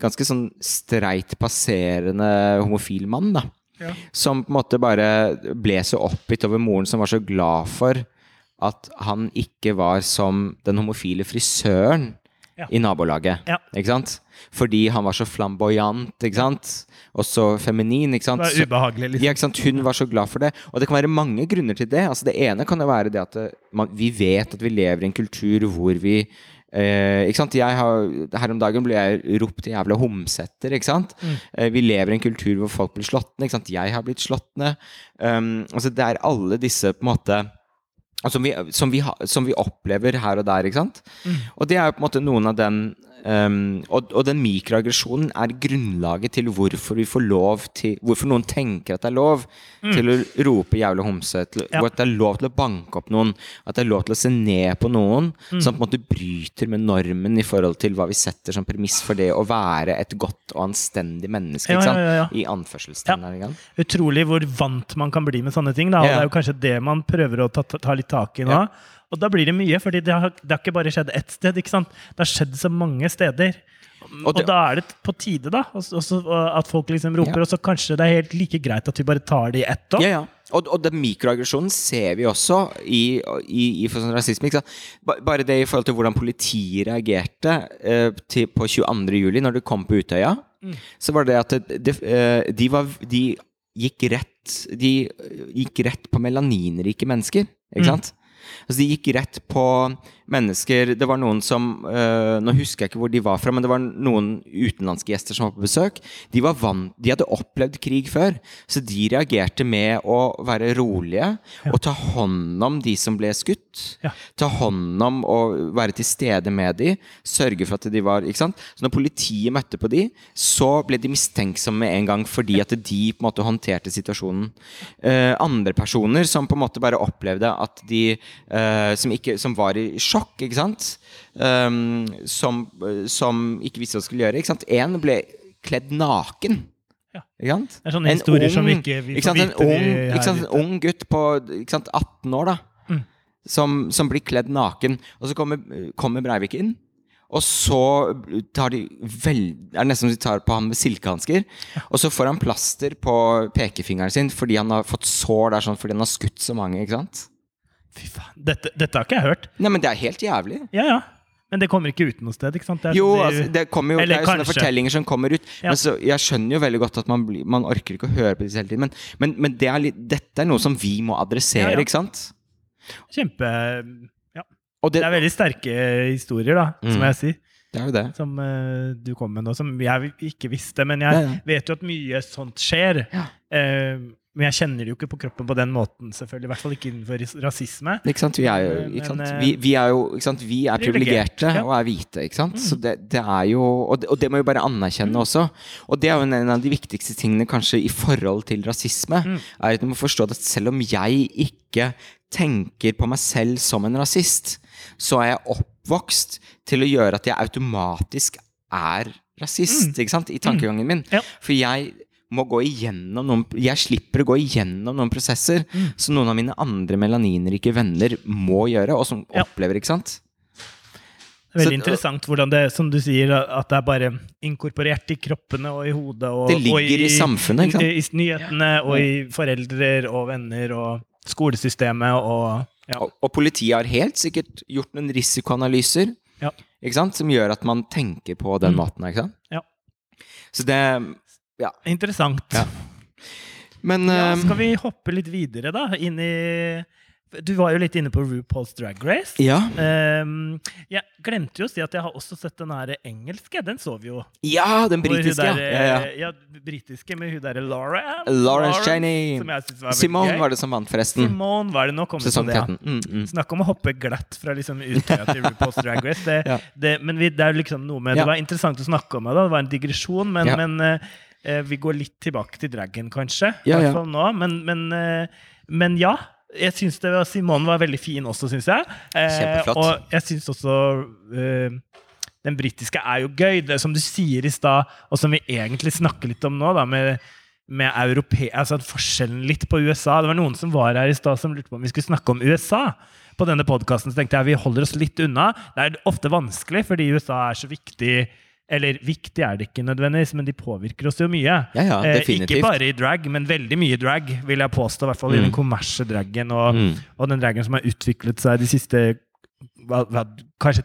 B: ganske sånn streit passerende homofil mann, da.
A: Ja.
B: Som på en måte bare ble så oppgitt over moren, som var så glad for at han ikke var som den homofile frisøren
A: Ja.
B: i nabolaget.
A: Ja.
B: Ikke sant? Fordi han var så flamboyant, ikke sant? Og så feminin, ikke sant?
A: Det er ubehagelig, liksom.
B: ja, ikke sant? Hun var så glad for det. Og det kan være mange grunner til det. Altså, det ene kan jo være det at det, man, vi vet at vi lever i en kultur hvor vi eh, ikke sant? Jeg har, her om dagen ble jeg ropt jævla homsetter. ikke sant?
A: Mm.
B: Eh, vi lever i en kultur hvor folk blir slått ned. ikke sant? Jeg har blitt slått ned. Um, altså, det er alle disse på en måte altså, som, vi, som, vi som vi opplever her og der. ikke sant?
A: Mm.
B: Og det er jo på en måte noen av den um, og, og den mikroaggresjonen er grunnlaget til hvorfor vi får lov til Hvorfor noen tenker at det er lov til å rope 'jævla homse', til,
A: Mm. Ja.
B: at det er lov til å banke opp noen, at det er lov til å se ned på noen
A: Mm.
B: som på en måte bryter med normen i forhold til hva vi setter som premiss for det å være et godt og anstendig menneske.
A: Ja,
B: ikke sant?
A: ja.
B: I anførselstegn. Ja.
A: Utrolig hvor vant man kan bli med sånne ting. Da. Og. Det er jo kanskje det man prøver å ta, ta, ta litt tak i nå. Og da blir det mye, fordi det det har ikke bare skjedd ett sted. ikke sant? Det har skjedd så mange steder.
B: Og
A: Og, da er det på tide da, og så- og så- og at folk liksom roper,
B: Ja.
A: og så kanskje det er helt like greit at vi bare tar det i ett òg.
B: Ja, ja. Og, og den mikroaggresjonen ser vi også i, i, i for sånn rasisme. Bare det i forhold til hvordan politiet reagerte eh, til, på 22. juli, når det kom på Utøya. Så var det at det, det, eh, de, var, de gikk rett De gikk rett på melaninrike mennesker. Ikke sant? Altså, de gikk rett på mennesker Det var noen som eh, Nå husker jeg ikke hvor de var fra, men det var noen utenlandske gjester som var på besøk. De, var vant, de hadde opplevd krig før, så de reagerte med å være rolige og ta hånd om de som ble skutt.
A: Ja.
B: Ta hånd om å være til stede med de, sørge for at de var ikke sant? Så når politiet møtte på de, så ble de mistenksomme med en gang fordi at de på en måte håndterte situasjonen. Uh, andre personer som på en måte bare opplevde at de eh, som, ikke, som var i sjokk, ikke sant? Um, som, som ikke visste hva skulle gjøre. Ikke sant? En ble kledd naken.
A: Ja.
B: Ikke sant?
A: Det er sånne historier som vi ikke vi
B: ikke sant? En ung, ikke sant? en ung gutt på ikke sant? 18 år, da.
A: Mm.
B: Som, som blir kledd naken. Og så kommer, kommer Breivik inn. Og så tar de vel, er det nesten som de tar på han med silkehansker. Og så får han plaster på pekefingeren sin fordi han har fått sår der sånn, fordi han har skutt så mange. ikke sant?
A: Fy faen, dette, dette har ikke jeg hørt.
B: Nei, men det er helt jævlig.
A: Ja, ja. Men det kommer ikke ut noe sted, ikke sant? Det
B: Jo,
A: sånn de-
B: altså, det kommer jo det er jo sånne fortellinger som kommer ut.
A: Ja.
B: Men så, jeg skjønner jo veldig godt at man, blir, man orker ikke å høre på disse hele tiden. Men, men, men det er litt, dette er noe som vi må adressere,
A: Ja,
B: ikke sant?
A: Kjempe ja. Det
B: det,
A: er veldig sterke historier, da,
B: Mm.
A: som jeg sier.
B: det er jo det.
A: Som uh, du kom med nå, som jeg ikke visste. Men jeg vet jo at mye sånt skjer.
B: Ja.
A: Eh, men jeg kjenner det jo ikke på kroppen på den måten, selvfølgelig. I hvert fall ikke innenfor rasisme.
B: Ikke sant? Vi er jo ikke sant?
A: eh,
B: Vi, vi er jo ikke sant? Vi er privilegerte
A: ja.
B: og er hvite, ikke sant? Så det, det er jo og det, og det må vi bare anerkjenne også. Og det er jo en, en av de viktigste tingene kanskje i forhold til rasisme.
A: Mm.
B: er at Du må forstå at selv om jeg ikke tenker på meg selv som en rasist, så er jeg oppvokst til å gjøre at jeg automatisk er rasist, ikke sant? I tankegangen min.
A: Ja.
B: For jeg må gå igjennom noen Jeg slipper å gå igjennom noen prosesser
A: Mm.
B: som noen av mine andre melaninrike venner må gjøre, og som
A: Ja.
B: opplever, ikke sant?
A: Veldig
B: Så-
A: interessant hvordan det, som du sier, at det er bare inkorporert i kroppene og i hodet. Og,
B: Det ligger
A: og
B: i samfunnet, ikke sant?
A: I, i nyhetene og i foreldre og venner og skolesystemet og ja.
B: Og, og politiet har helt sikkert gjort noen risikoanalyser
A: Ja.
B: ikke sant? som gjør at man tenker på den
A: Mm.
B: måten. ikke sant?
A: Ja.
B: Så det
A: Interessant.
B: Ja. Men
A: Ja,
B: eh,
A: skal vi hoppe litt videre, da? Inn i Du var jo litt inne på RuPaul's Drag Race.
B: ja.
A: Um, jeg glemte jo å si at jeg har også sett den her engelske. Den så vi jo.
B: ja, den britiske. Ja.
A: der,
B: Ja, ja.
A: eh, ja, britiske med hun derre Laura. Lauren var veldig
B: Simone
A: gøy.
B: var det som vant, forresten.
A: Simone var det nå. Kom
B: Sesong
A: det, ja.
B: 13. Mm, mm.
A: Snakk om å hoppe glatt fra liksom Utøya til RuPaul's Drag Race. Det, [laughs]
B: Ja.
A: det, men vi, det er liksom noe med
B: Ja.
A: Det var interessant å snakke om det. Det var en digresjon, men,
B: Ja.
A: men eh, vi går litt tilbake til dragen, kanskje. I
B: Ja, ja.
A: hvert fall nå. Men, men, eh, men ja. Jeg syns Simone var veldig fin også, syns jeg. Eh,
B: Kjempeflott.
A: og jeg syns også eh, den britiske er jo gøy. Det som du sier i stad, og som vi egentlig snakker litt om nå, da, med, med europe, altså forskjellen litt på USA. Det var noen som var her i stad som lurte på om vi skulle snakke om USA. På denne podkasten tenkte jeg vi holder oss litt unna. Det er ofte vanskelig fordi USA er så viktig. Eller viktig er det ikke nødvendigvis, men de påvirker oss jo mye.
B: Ja, ja,
A: Eh, ikke bare i drag, men veldig mye drag, vil jeg påstå. I hvert fall i den kommersielle dragen og,
B: Mm.
A: og den dragen som har utviklet seg de siste hva, hva, kanskje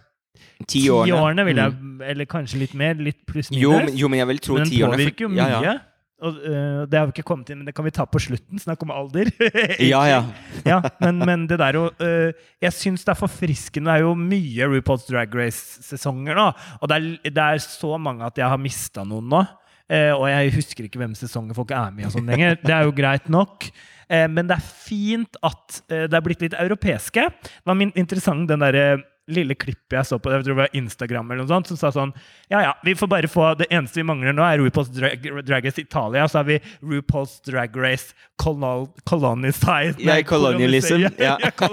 B: Ti årene.
A: årene, vil jeg,
B: Mm.
A: eller kanskje litt mer. Litt pluss minus.
B: Jo, men- jo, men jeg vil tro ti årene. Den
A: påvirker jo mye.
B: Ja, ja.
A: Og, uh, det har vi ikke kommet inn, men det kan vi ta på slutten. Snakk om alder. [laughs]
B: Ja, ja. [laughs]
A: ja, men, men det der jo uh, Jeg syns det er forfriskende. Det er jo mye RuPaul's Drag Race-sesonger nå. Og det er, det er så mange at jeg har mista noen nå. Uh, og jeg husker ikke hvem sesonger folk er med i og sånn lenger. Det er jo greit nok. Eh, men det er fint at eh, det er blitt litt europeiske. Det var min, interessant den derre lille klippet jeg så på jeg tror det var Instagram eller noe sånt, som sa sånn Ja, ja, vi får bare få Det eneste vi mangler nå, er RuPaul's Drag, Drag Race Italia. Så har vi RuPaul's Drag Race colon,
B: Ja,
A: nei,
B: colonialism, ja. [laughs]
A: ja, Da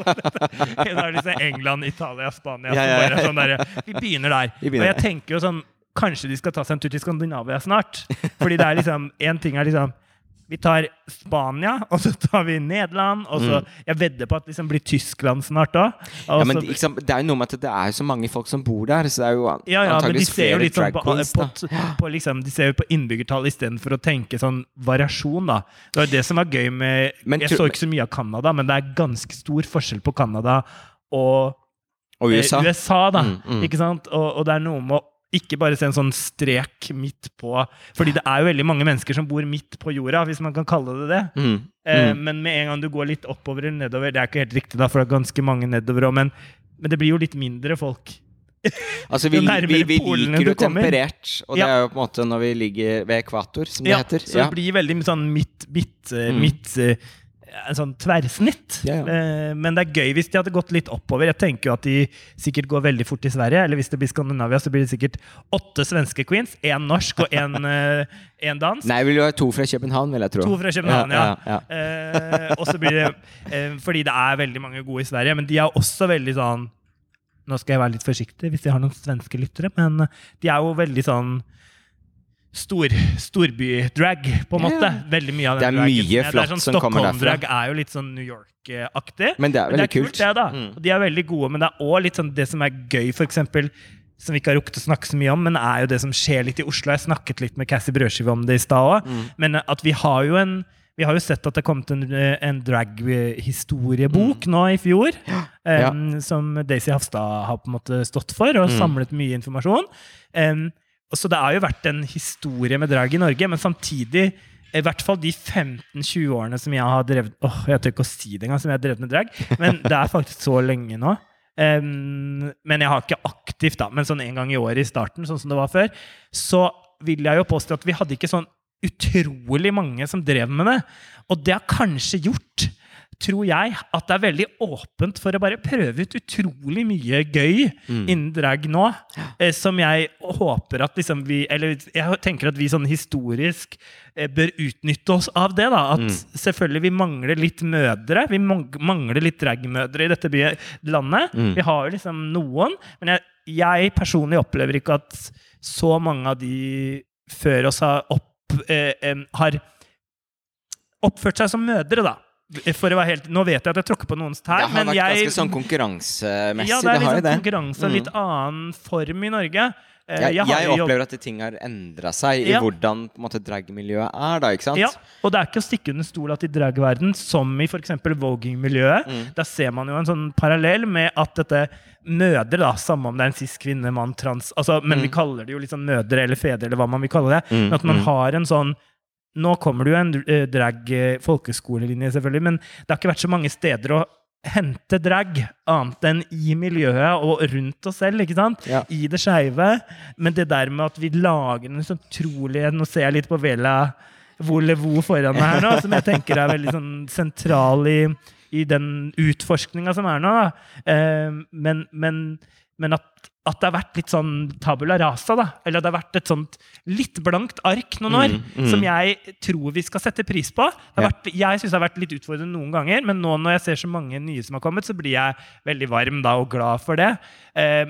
A: er det liksom England, Italia, Spania
B: Ja, ja, ja.
A: sånn der, Vi begynner der.
B: Vi begynner
A: Og jeg tenker jo sånn Kanskje de skal ta seg en tur til Skandinavia snart. Fordi det er liksom Én ting er liksom vi tar Spania, og så tar vi Nederland, og så Jeg vedder på at det liksom blir Tyskland snart òg.
B: Mm. ja, men sant, Det er jo noe med at det er så mange folk som bor der, så det er jo an-
A: Ja, ja, antakeligvis de jo
B: flere
A: litt sånn
B: drag
A: på,
B: queens.
A: på, på, liksom, De ser jo på innbyggertall istedenfor å tenke sånn variasjon, da. Det var det som var gøy med
B: Men
A: Jeg så ikke så mye av Canada, men det er ganske stor forskjell på Canada og
B: Og
A: eh,
B: USA.
A: USA da.
B: Mm, mm.
A: Ikke sant? Og, og det er noe med å ikke bare se en sånn strek midt på Fordi det er jo veldig mange mennesker som bor midt på jorda, hvis man kan kalle det det.
B: Mm,
A: Eh,
B: mm.
A: men med en gang du går litt oppover eller nedover Det er ikke helt riktig, da, for det er ganske mange nedover òg, men, men det blir jo litt mindre folk.
B: Altså, [laughs] vi, vi, vi liker jo temperert, og det
A: Ja.
B: er jo på en måte når vi ligger ved ekvator, som det
A: Ja,
B: heter.
A: så det blir veldig sånn midt, midt, midt
B: Mm.
A: Eh, en sånn tverrsnitt.
B: Ja, ja.
A: Eh, Men det er gøy hvis de hadde gått litt oppover. Jeg tenker jo at de sikkert går veldig fort i Sverige. Eller hvis det blir Skandinavia, så blir det sikkert åtte svenske queens. Én norsk og én [laughs] dansk.
B: Nei, vil jo ha to fra København, vil jeg tro.
A: To fra København, ja.
B: ja, ja.
A: Eh, og så blir det eh, Fordi det er veldig mange gode i Sverige, men de er også veldig sånn Nå skal jeg være litt forsiktig hvis jeg har noen svenske lyttere, men de er jo veldig sånn stor, storbydrag, på en måte.
B: ja.
A: Veldig mye av
B: Det er
A: den dragen.
B: mye
A: Ja, det
B: flott
A: er sånn
B: som kommer derfra.
A: Stockholm-drag er jo litt sånn New York-aktig.
B: Men det er
A: Men
B: veldig
A: det er kult,
B: kult.
A: det, da.
B: Mm.
A: De er veldig gode, men det er òg litt sånn det som er gøy, eksempel, som vi ikke har rukket å snakke så mye om, men er jo det som skjer litt i Oslo. Jeg snakket litt med Cassie Brødskive om det i stad òg.
B: Mm.
A: Men at vi har jo en vi har jo sett at det kom til en, en drag-historiebok nå i fjor. em, Som Daisy Hafstad har på en måte stått for, og
B: Mm.
A: samlet mye informasjon. Og så det har jo vært en historie med drag i Norge, men samtidig i hvert fall de 15-20 årene som jeg har drevet Åh, jeg tør ikke å si det engang, som jeg har drevet med drag. Men det er faktisk så lenge nå. Um, men jeg har ikke aktivt, da. Men sånn en gang i året i starten, sånn som det var før, så vil jeg jo påstå at vi hadde ikke sånn utrolig mange som drev med det. Og det har kanskje gjort, tror jeg, at det er veldig åpent for å bare prøve ut utrolig mye gøy
B: Mm.
A: innen drag nå. Eh, som jeg håper at liksom vi Eller jeg tenker at vi sånn historisk eh, bør utnytte oss av det. da, At
B: Mm.
A: selvfølgelig vi mangler litt mødre. Vi mangler litt dragmødre i dette by- landet.
B: Mm.
A: Vi har jo liksom noen. Men jeg, jeg personlig opplever ikke at så mange av de før oss har, opp, eh, har oppført seg som mødre, da. For å være helt, Nå vet jeg at jeg tråkker på noens tær,
B: Det har vært
A: jeg
B: ganske sånn konkurransemessig.
A: ja, det er sånn
B: det.
A: konkurranse
B: Mm.
A: litt annen form i Norge.
B: Jeg, Jeg,
A: jeg
B: opplever at ting har endra seg
A: Ja.
B: i hvordan på en måte, dragmiljøet er, da, ikke sant?
A: Ja, og det er ikke å stikke under stol at i dragverden, som i f.eks. voging-miljøet,
B: Mm.
A: der ser man jo en sånn parallell med at dette mødre, da, samme om det er en cis kvinne, mann, trans altså, Men vi kaller det jo liksom mødre eller fedre, eller hva man vil kalle det.
B: Mm,
A: Men at man
B: mm.
A: har en sånn Nå kommer det jo en eh, drag eh, folkeskolelinje, selvfølgelig, men det har ikke vært så mange steder å hente drag, annet enn i miljøet og rundt oss selv, ikke sant?
B: Ja.
A: I det skeive. Men det der med at vi lager en sånn utrolig Nå ser jeg litt på Vela Volevo foran meg her nå, som jeg tenker er veldig sånn sentral i, i den utforskninga som er nå. Eh, men, men, men at, at det har vært litt sånn tabula rasa, da. Eller det har vært et sånt litt blankt ark noen år,
B: Mm, mm.
A: som jeg tror vi skal sette pris på. Det har
B: Ja.
A: vært, jeg syns det har vært litt utfordrende noen ganger, men nå når jeg ser så mange nye som har kommet, så blir jeg veldig varm da og glad for det. Eh,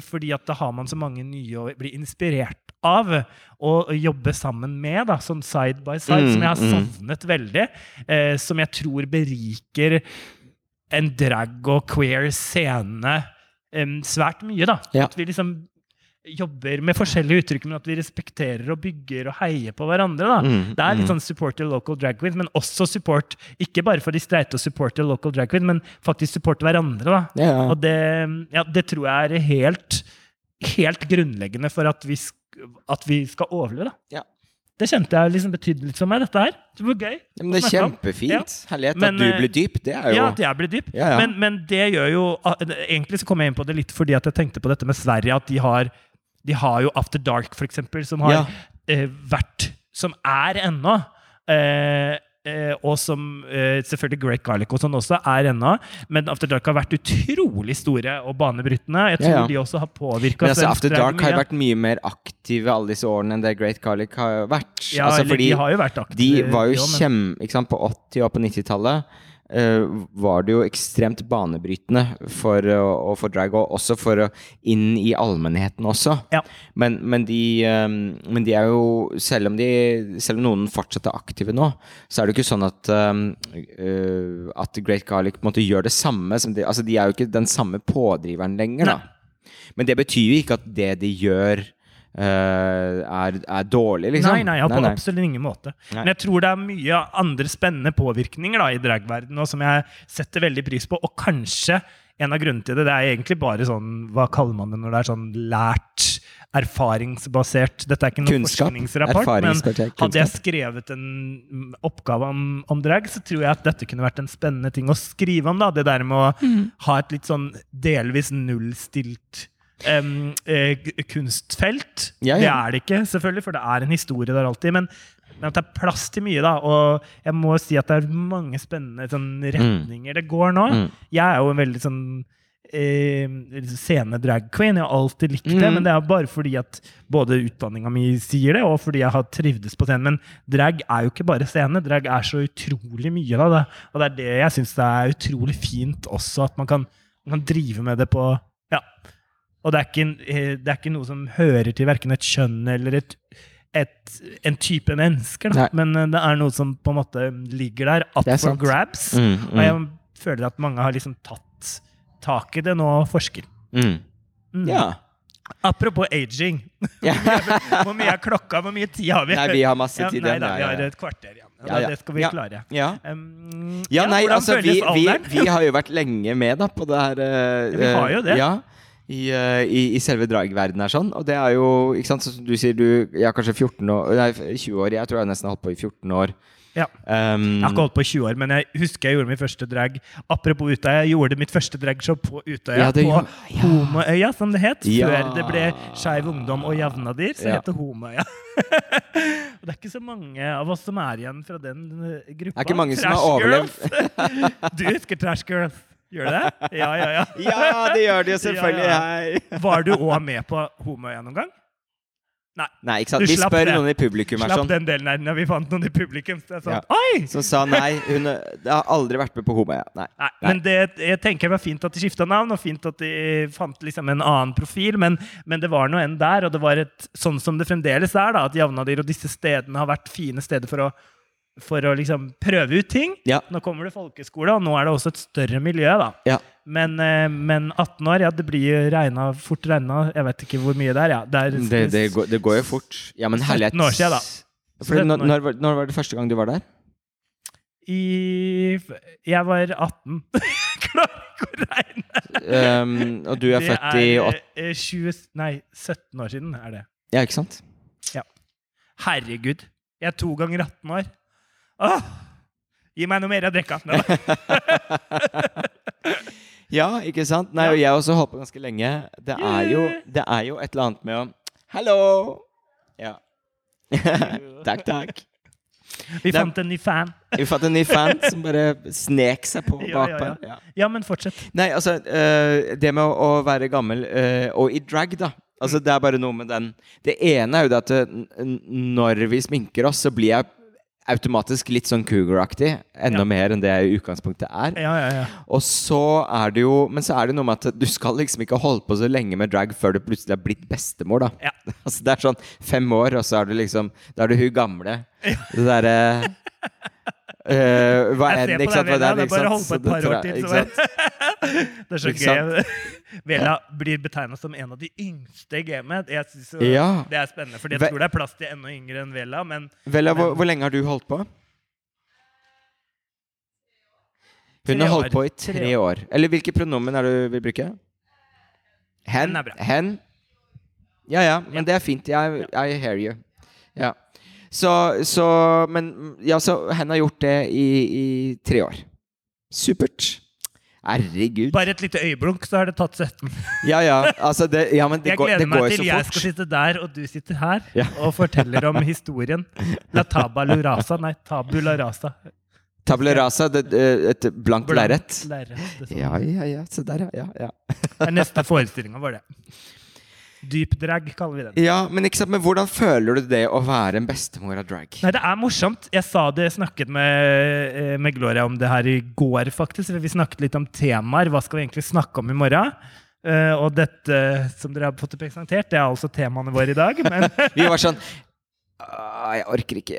A: fordi at da har man så mange nye å bli inspirert av å jobbe sammen med, da, sånn side by side,
B: Mm,
A: som jeg har
B: mm.
A: savnet veldig. Eh, som jeg tror beriker en drag og queer scene em, svært mye. da.
B: Ja.
A: At vi liksom jobber med forskjellige uttrykk, men at vi respekterer og bygger og heier på hverandre. da.
B: Mm,
A: Det er litt
B: mm.
A: sånn support your local drag queens, men også support ikke bare for de streite å support your local drag queen, men faktisk support hverandre. da.
B: Ja.
A: Og det, ja, det tror jeg er helt, helt grunnleggende for at vi, sk at vi skal overleve. da.
B: Ja.
A: Det kjente jeg liksom betydde litt for meg, dette her. Det var gøy.
B: Ja, men det er kjempefint. Ja. Herlighet.
A: Men,
B: at du
A: eh,
B: blir dyp, det er jo
A: Ja, at jeg blir dyp.
B: Ja, ja.
A: Men, men det gjør jo Egentlig så kom jeg inn på det litt fordi at jeg tenkte på dette med Sverige, at de har, de har jo After Dark, for eksempel, som har eh, vært Som er ennå. Eh, og som eh, selvfølgelig Great Garlic og sånn også er ennå. Men After Dark har vært utrolig store og banebrytende. Jeg tror
B: Ja, ja.
A: de også har påvirka
B: altså, After Dark har jo vært mye mer aktive alle disse årene enn det Great Garlic har vært.
A: ja,
B: altså, fordi
A: de har jo vært aktive.
B: de var jo
A: jo
B: kjem... Sant, på 80- og på 90-tallet eh, var det jo ekstremt banebrytende for, og for drag, og også for å inn i allmennheten også.
A: Ja.
B: Men, men, de, eh, men de er jo Selv om, de, selv om noen fortsatt er aktive nå, så er det jo ikke sånn at eh, eh, At Great Garlic på en måte gjør det samme. Som de, altså de er jo ikke den samme pådriveren lenger, da. Men det betyr jo ikke at det de gjør, eh, er, er dårlig, liksom.
A: Nei, nei, ja, på absolutt ingen måte.
B: Nei.
A: Men jeg tror det er mye andre spennende påvirkninger da, i dragverdenen som jeg setter veldig pris på. Og kanskje en av grunnene til det, det er egentlig bare sånn Hva kaller man det når det er sånn lært, erfaringsbasert Dette er ikke noen
B: Kunnskap.
A: forskningsrapport, men hadde jeg skrevet en mm, oppgave om, om drag, så tror jeg at dette kunne vært en spennende ting å skrive om. da, Det der med å ha et litt sånn delvis nullstilt eh, kunstfelt.
B: Ja,
A: Det er det ikke, selvfølgelig, for det er en historie der alltid. Men, men at det er plass til mye, da. Og jeg må si at det er mange spennende sånn, retninger det går nå.
B: Mm.
A: Jeg er jo en veldig sånn eh, scene drag queen. Jeg har alltid likt det,
B: Mm.
A: men det er bare fordi at både utdanninga mi sier det, og fordi jeg har trivdes på scenen. Men drag er jo ikke bare scene. Drag er så utrolig mye av det. Og det er det jeg syns er utrolig fint også, at man kan, man kan drive med det på Ja. Og det er ikke, eh, det er ikke noe som hører til verken et kjønn eller et, et, en type mennesker, da. Men eh, det er noe som på en måte ligger der up for grabs.
B: Mm,
A: Og jeg føler at mange har liksom tatt tak i det nå og forsker.
B: mm.
A: Mm.
B: Ja.
A: Apropos aging.
B: Ja. [laughs]
A: Hvor mye er klokka? Hvor mye tid har vi?
B: Nei, vi har masse
A: Ja,
B: tid
A: nei, da, vi har
B: ja.
A: et kvarter igjen.
B: Ja, ja.
A: Det skal vi
B: Ja.
A: klare.
B: Ja.
A: Um,
B: Ja, nei, altså, vi, vi, vi har jo vært lenge med da på det her Uh,
A: Ja, vi har jo det.
B: Ja, i, eh, i, i selve dragverdenen her sånn. Og det er jo, ikke sant, som du sier, du jeg er kanskje 14 år, nei, 20 år, jeg tror jeg nesten har holdt på i 14 år.
A: Ja.
B: Um,
A: Jeg har ikke holdt på i 20 år, men jeg husker jeg gjorde mitt første drag. Apropos Utøya, jeg gjorde mitt første dragshow på Utøya.
B: Ja, det
A: på
B: ja.
A: Homoøya, som det het.
B: Ja.
A: Før det ble Skeiv Ungdom og Javnadyr, så
B: Ja.
A: het det Homoøya. [laughs] og det er ikke så mange av oss som er igjen fra den eh, gruppa.
B: Det er ikke mange som har
A: overlevd. [laughs] du husker Trash Girls? Gjør du det? Ja, ja, ja. [laughs]
B: Ja, det gjør det jo selvfølgelig.
A: Ja,
B: ja. [laughs]
A: Var du òg med på Homoøya noen gang?
B: Nei, ikke sant.
A: Du
B: Vi spør
A: det.
B: noen i publikum
A: Slapp
B: sånn,
A: den delen her når vi fant noen i publikum. Så jeg sa
B: Ja.
A: oi!
B: som sa nei. Hun det har aldri vært med på Homoøya. Nei.
A: Nei, men det, jeg tenker det var fint at de skifta navn, og fint at de fant liksom en annen profil, men, men det var noe enn der, og det var et, sånn som det fremdeles er, da, at Javnadyr og disse stedene har vært fine steder for å, for å liksom prøve ut ting.
B: Ja.
A: Nå kommer det folkeskole, og nå er det også et større miljø, da.
B: Ja.
A: Men, eh, men 18 år, ja, det blir jo regna, fort regna. Jeg vet ikke hvor mye det er. Ja. Det er
B: Det, det, går, det går jo fort. Ja, men herlighet.
A: 17 år siden, da.
B: Fordi, når, når, var- når var det første gang du var der?
A: I Jeg var 18. [laughs] Klarer ikke å regne.
B: Um, og du er født i
A: er
B: åt-
A: eh, 20, nei, 17 år siden er det.
B: Ja, ikke sant?
A: Herregud. Jeg er to ganger 18 år. Åh! Gi meg noe mer å drikke. [laughs]
B: Ja, ikke sant? Nei, og jeg også holdt på ganske lenge. Det er jo, det er jo et eller annet med å Hallo! Ja. [laughs] takk, takk.
A: Vi fant en ny fan.
B: Vi fant en ny fan som bare snek seg på [laughs]
A: Ja, ja, ja.
B: Ja.
A: Ja, men fortsett.
B: Nei, altså øh, Det med å, være gammel øh, og i drag, da. Altså Det er bare noe med den Det ene er jo det at øh, når vi sminker oss, så blir jeg automatisk litt sånn cougar-aktig. Enda
A: Ja.
B: mer enn det jeg i utgangspunktet er.
A: Ja, ja, ja.
B: Og så er det jo Men så er det noe med at du skal liksom ikke holde på så lenge med drag før du plutselig har blitt bestemor, da.
A: Ja. [laughs]
B: Altså Det er sånn fem år, og så er du liksom Da er du hun gamle. Det derre [laughs] øh, Hva
A: Jeg ser på
B: ikke sant? det er,
A: Det er bare å holde på et par år til. [laughs] det er så gøy. Vella blir betegna som en av de yngste i gamet. Jeg synes
B: Ja.
A: Det er spennende, for jeg tror det er plass til enda yngre enn Vella. Men
B: Vella, hvor,
A: Men-
B: hvor lenge har du holdt på? Hun har holdt på i
A: Tre
B: tre år. Eller hvilke pronomen er du vil bruke? Hen?
A: Hen er?
B: Ja ja, men det er fint. I, I hear you. Ja. Så, så Men ja, så hen har gjort det i, i tre år. Supert. Herregud.
A: bare et lite øyeblunk, så har det tatt 17.
B: Ja ja, altså det, ja, men det
A: Jeg
B: går,
A: gleder
B: det
A: meg til jeg skal sitte der, og du sitter her
B: Ja.
A: og forteller om historien. La tabula rasa. Nei, tabula rasa.
B: Tabula rasa, det, et blankt lerret. Ja ja ja, se der ja. ja,
A: neste forestillinga var det. Dypdrag, kaller vi den.
B: Ja, men sant, men hvordan føler du det å være en bestemor av drag?
A: Nei, det er morsomt. Jeg sa det, snakket med, eh, med Gloria om det her i går, faktisk. Vi snakket litt om temaer. Hva skal vi egentlig snakke om i morgen? Uh, og dette som dere har fått presentert, det er altså temaene våre i dag. Men [laughs]
B: Vi var sånn «Ah, Jeg orker ikke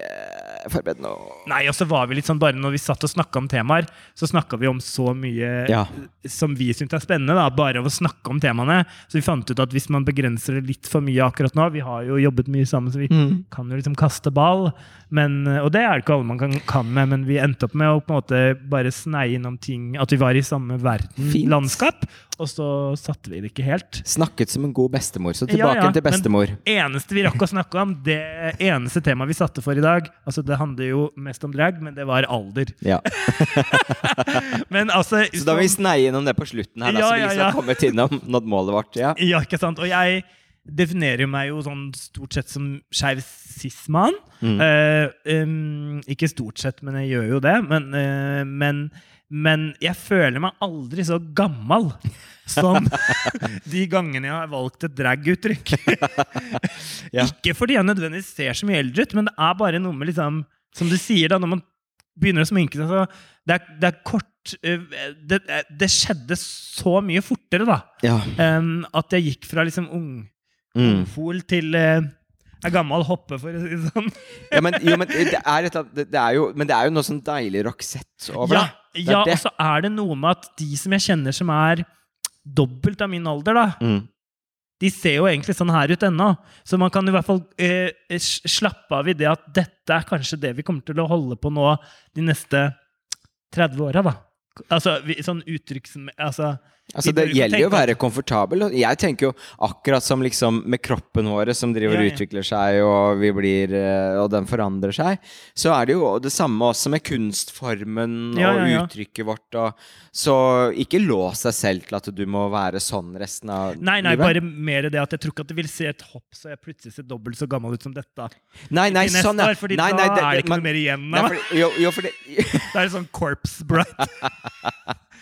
B: forberede noe.
A: nei, og så var vi litt sånn bare når vi satt og snakka om temaer, så snakka vi om så mye
B: Ja.
A: som vi syntes er spennende, da, bare av å snakke om temaene. Så vi fant ut at hvis man begrenser det litt for mye akkurat nå Vi har jo jobbet mye sammen, så vi
B: Mm.
A: kan jo liksom kaste ball. Men, og det er det ikke alle man kan, kan med, men vi endte opp med å på en måte bare sneie innom ting At vi var i samme verden,
B: Fint.
A: landskap. Og så satte vi det ikke helt.
B: Snakket som en god bestemor. Så
A: Ja,
B: tilbake
A: ja,
B: til
A: men-
B: bestemor.
A: eneste vi rakk å snakke om, det eneste temaet vi satte for i dag altså Det handler jo mest om drag, men det var alder.
B: Ja. [laughs] [laughs]
A: Men altså
B: Så da vil vi sneie innom det på slutten her, da,
A: Ja,
B: så vi liksom
A: ja.
B: har kommet innom [laughs] nådd målet vårt. Ja.
A: Ja, ikke sant? Og jeg definerer meg jo sånn stort sett som skeiv cis-mann.
B: Mm.
A: Uh, um, ikke stort sett, men jeg gjør jo det. Men, uh, men, men jeg føler meg aldri så gammel som [laughs] de gangene jeg har valgt et drag-uttrykk. [laughs]
B: Ja.
A: Ikke fordi jeg nødvendigvis ser så mye eldre ut, men det er bare noe med liksom Som du sier, da, når man begynner å sminke seg, så det er, det er kort eh, det, det skjedde så mye fortere, da.
B: Ja.
A: Um, at jeg gikk fra liksom ung,
B: Mm.
A: ungfol til uh, ei gammel hoppe, for å si det sånn.
B: ja, men, jo, men det er, et, det, det er jo, men det er jo noe sånn deilig roxette over
A: Ja,
B: det. Det er
A: ja
B: det.
A: og så er det noe med at de som jeg kjenner som er dobbelt av min alder, da,
B: Mm.
A: de ser jo egentlig sånn her ut ennå. Så man kan i hvert fall eh, slappe av i det at dette er kanskje det vi kommer til å holde på nå de neste 30 åra, da. Altså vi, sånn uttrykks... Altså,
B: Altså, det gjelder jo å være komfortabel. Jeg tenker jo akkurat som liksom med kroppen vår som driver og
A: Ja, ja.
B: utvikler seg, og vi blir eh, Og den forandrer seg, så er det jo det samme også med kunstformen
A: Ja,
B: og uttrykket vårt. Og, så ikke lås deg selv til at du må være sånn resten av
A: livet. Nei,
B: nei,
A: bare mer det at jeg tror ikke at det vil se et hopp så jeg plutselig ser dobbelt så gammel ut som dette.
B: Nei, nei,
A: neste
B: sånn,
A: år, fordi
B: nei,
A: da
B: det,
A: er det ikke
B: man-
A: noe mer igjen av meg.
B: det [laughs]
A: Det er sånn corpse bride. [laughs]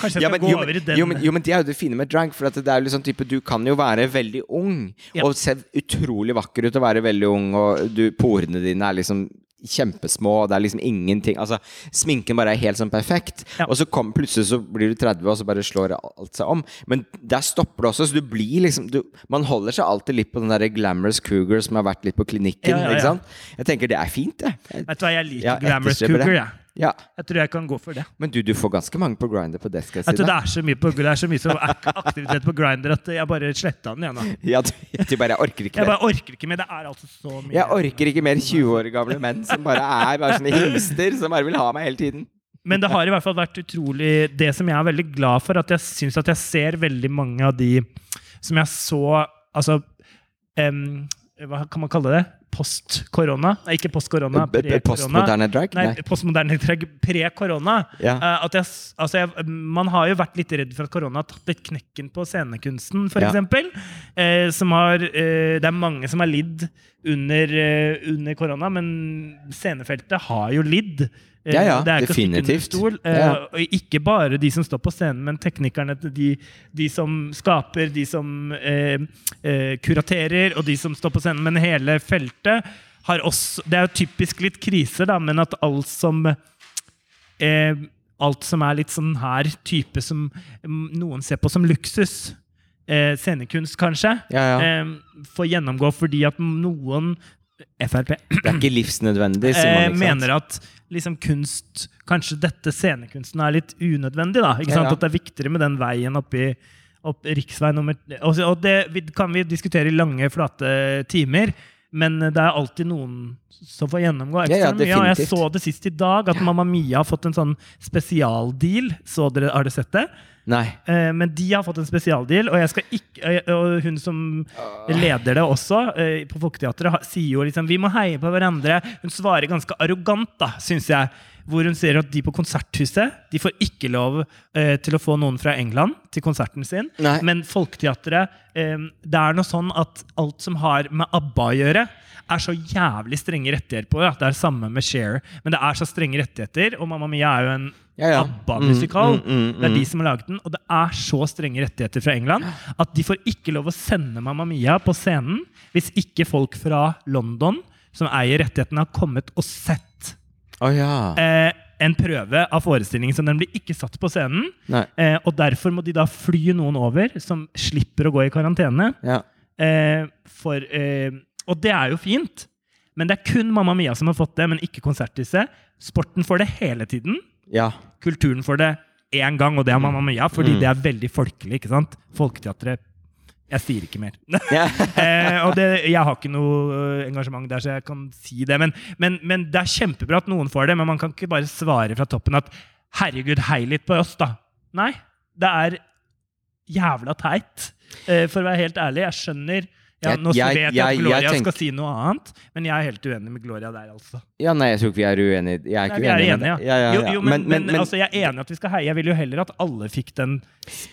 A: Kanskje jeg
B: ja,
A: skal
B: men,
A: gå
B: jo,
A: over i den.
B: jo, men, jo, men det er jo det fine med drag. For det er jo liksom type, Du kan jo være veldig ung
A: Ja.
B: og se utrolig vakker ut og være veldig ung, og du, porene dine er liksom kjempesmå, og det er liksom ingenting Altså, Sminken bare er helt sånn perfekt,
A: Ja.
B: og så kom, plutselig så blir du 30, og så bare slår alt seg om. Men der stopper det også, så du blir liksom du, Man holder seg alltid litt på den der glamorous cougar som har vært litt på klinikken.
A: Ja, ja,
B: ikke sant? Jeg tenker det er fint, det.
A: Vet du hva, jeg liker
B: Ja,
A: glamorous cougar, jeg.
B: Ja.
A: Jeg tror jeg kan gå for det.
B: Men du, du får ganske mange på Grinder på
A: Vet
B: si
A: det er så mye, på, det er så mye som aktivitet på Grindr at jeg bare sletta den igjen. [laughs]
B: Ja, du, du bare orker ikke
A: Jeg bare orker ikke mer. Det er altså så mye.
B: Jeg orker ikke mer 20 år gamle menn som bare er bare sånne himster som bare vil ha meg hele tiden.
A: Men det har i hvert fall vært utrolig Det som jeg er veldig glad for, at jeg syns at jeg ser veldig mange av de som jeg så Altså um, Hva kan man kalle det? Post-korona? Nei, ikke post-korona.
B: Postmoderne drag?
A: Nei, postmoderne drag pre-korona.
B: Ja.
A: Uh, altså man har jo vært litt redd for at korona har tatt litt knekken på scenekunsten, f.eks.
B: Ja.
A: eksempel uh, som har, eh, det er mange som har lidd under, under korona, men scenefeltet har jo lidd.
B: Ja, ja,
A: det er ikke
B: definitivt.
A: stol. Eh,
B: Ja.
A: og ikke bare de som står på scenen, men teknikerne, de, de som skaper, de som eh, eh, kuraterer, og de som står på scenen. Men hele feltet har også Det er jo typisk litt kriser, da, men at alt som eh, Alt som er litt sånn her type som noen ser på som luksus, eh, scenekunst kanskje,
B: Ja, ja.
A: får gjennomgå fordi at noen Frp
B: Det er ikke livsnødvendig, sier man.
A: eh, mener at liksom kunst Kanskje dette scenekunsten er litt unødvendig. da, ikke sant?
B: ja.
A: At det er viktigere med den veien oppi opp riksvei nummer og det kan vi diskutere i lange, flate timer, men det er alltid noen som får gjennomgå
B: Ja, ja,
A: mye. Og jeg så det sist i dag, at Mamma Mia har fått en sånn spesialdeal. Så dere, har dere sett det?
B: Nei.
A: Eh, men de har fått en spesialdeal, og, jeg skal ikke, og hun som leder det også, eh, på Folketeatret, sier jo liksom vi må heie på hverandre. Hun svarer ganske arrogant, da, syns jeg. Hvor hun sier at de på Konserthuset de får ikke lov eh, til å få noen fra England til konserten sin.
B: Nei.
A: Men Folketeatret eh, Det er noe sånn at alt som har med ABBA å gjøre, er så jævlig strenge rettigheter på det. Det er samme med Cher. Men det er så strenge rettigheter, og Mamma Mia er jo en
B: Ja, ja.
A: ABBA-musikal.
B: Mm, mm, mm,
A: Det er de
B: mm.
A: som har laget den, og det er så strenge rettigheter fra England at de får ikke lov å sende Mamma Mia på scenen hvis ikke folk fra London som eier rettighetene, har kommet og sett
B: Å ja.
A: eh, en prøve av forestillingen. Så den blir ikke satt på scenen. Eh, og derfor må de da fly noen over som slipper å gå i karantene.
B: Ja.
A: Eh, for, eh, og det er jo fint. Men det er kun Mamma Mia som har fått det, men ikke Konserthuset. Sporten får det hele tiden.
B: ja.
A: Kulturen får det én gang, og det er Mamma Mia, fordi
B: Mm.
A: det er veldig folkelig. ikke sant? Folketeatret Jeg sier ikke mer. [laughs] Eh, og det, jeg har ikke noe eh, engasjement der, så jeg kan si det. Men, men, men det er kjempebra at noen får det, men man kan ikke bare svare fra toppen at 'herregud, hei litt på oss', da. Nei. Det er jævla teit, eh, for å være helt ærlig. Jeg skjønner ja, Nå
B: jeg-
A: vet jeg at Gloria
B: tenk-
A: skal si noe annet, men jeg er helt uenig med Gloria der, altså.
B: ja, nei, jeg tror ikke vi er uenige. Jeg er
A: Nei,
B: ikke
A: vi er enige, ja.
B: Ja, ja,
A: Jo, jo, men, men, altså, jeg er enig at vi skal heie. Jeg vil jo heller at alle fikk den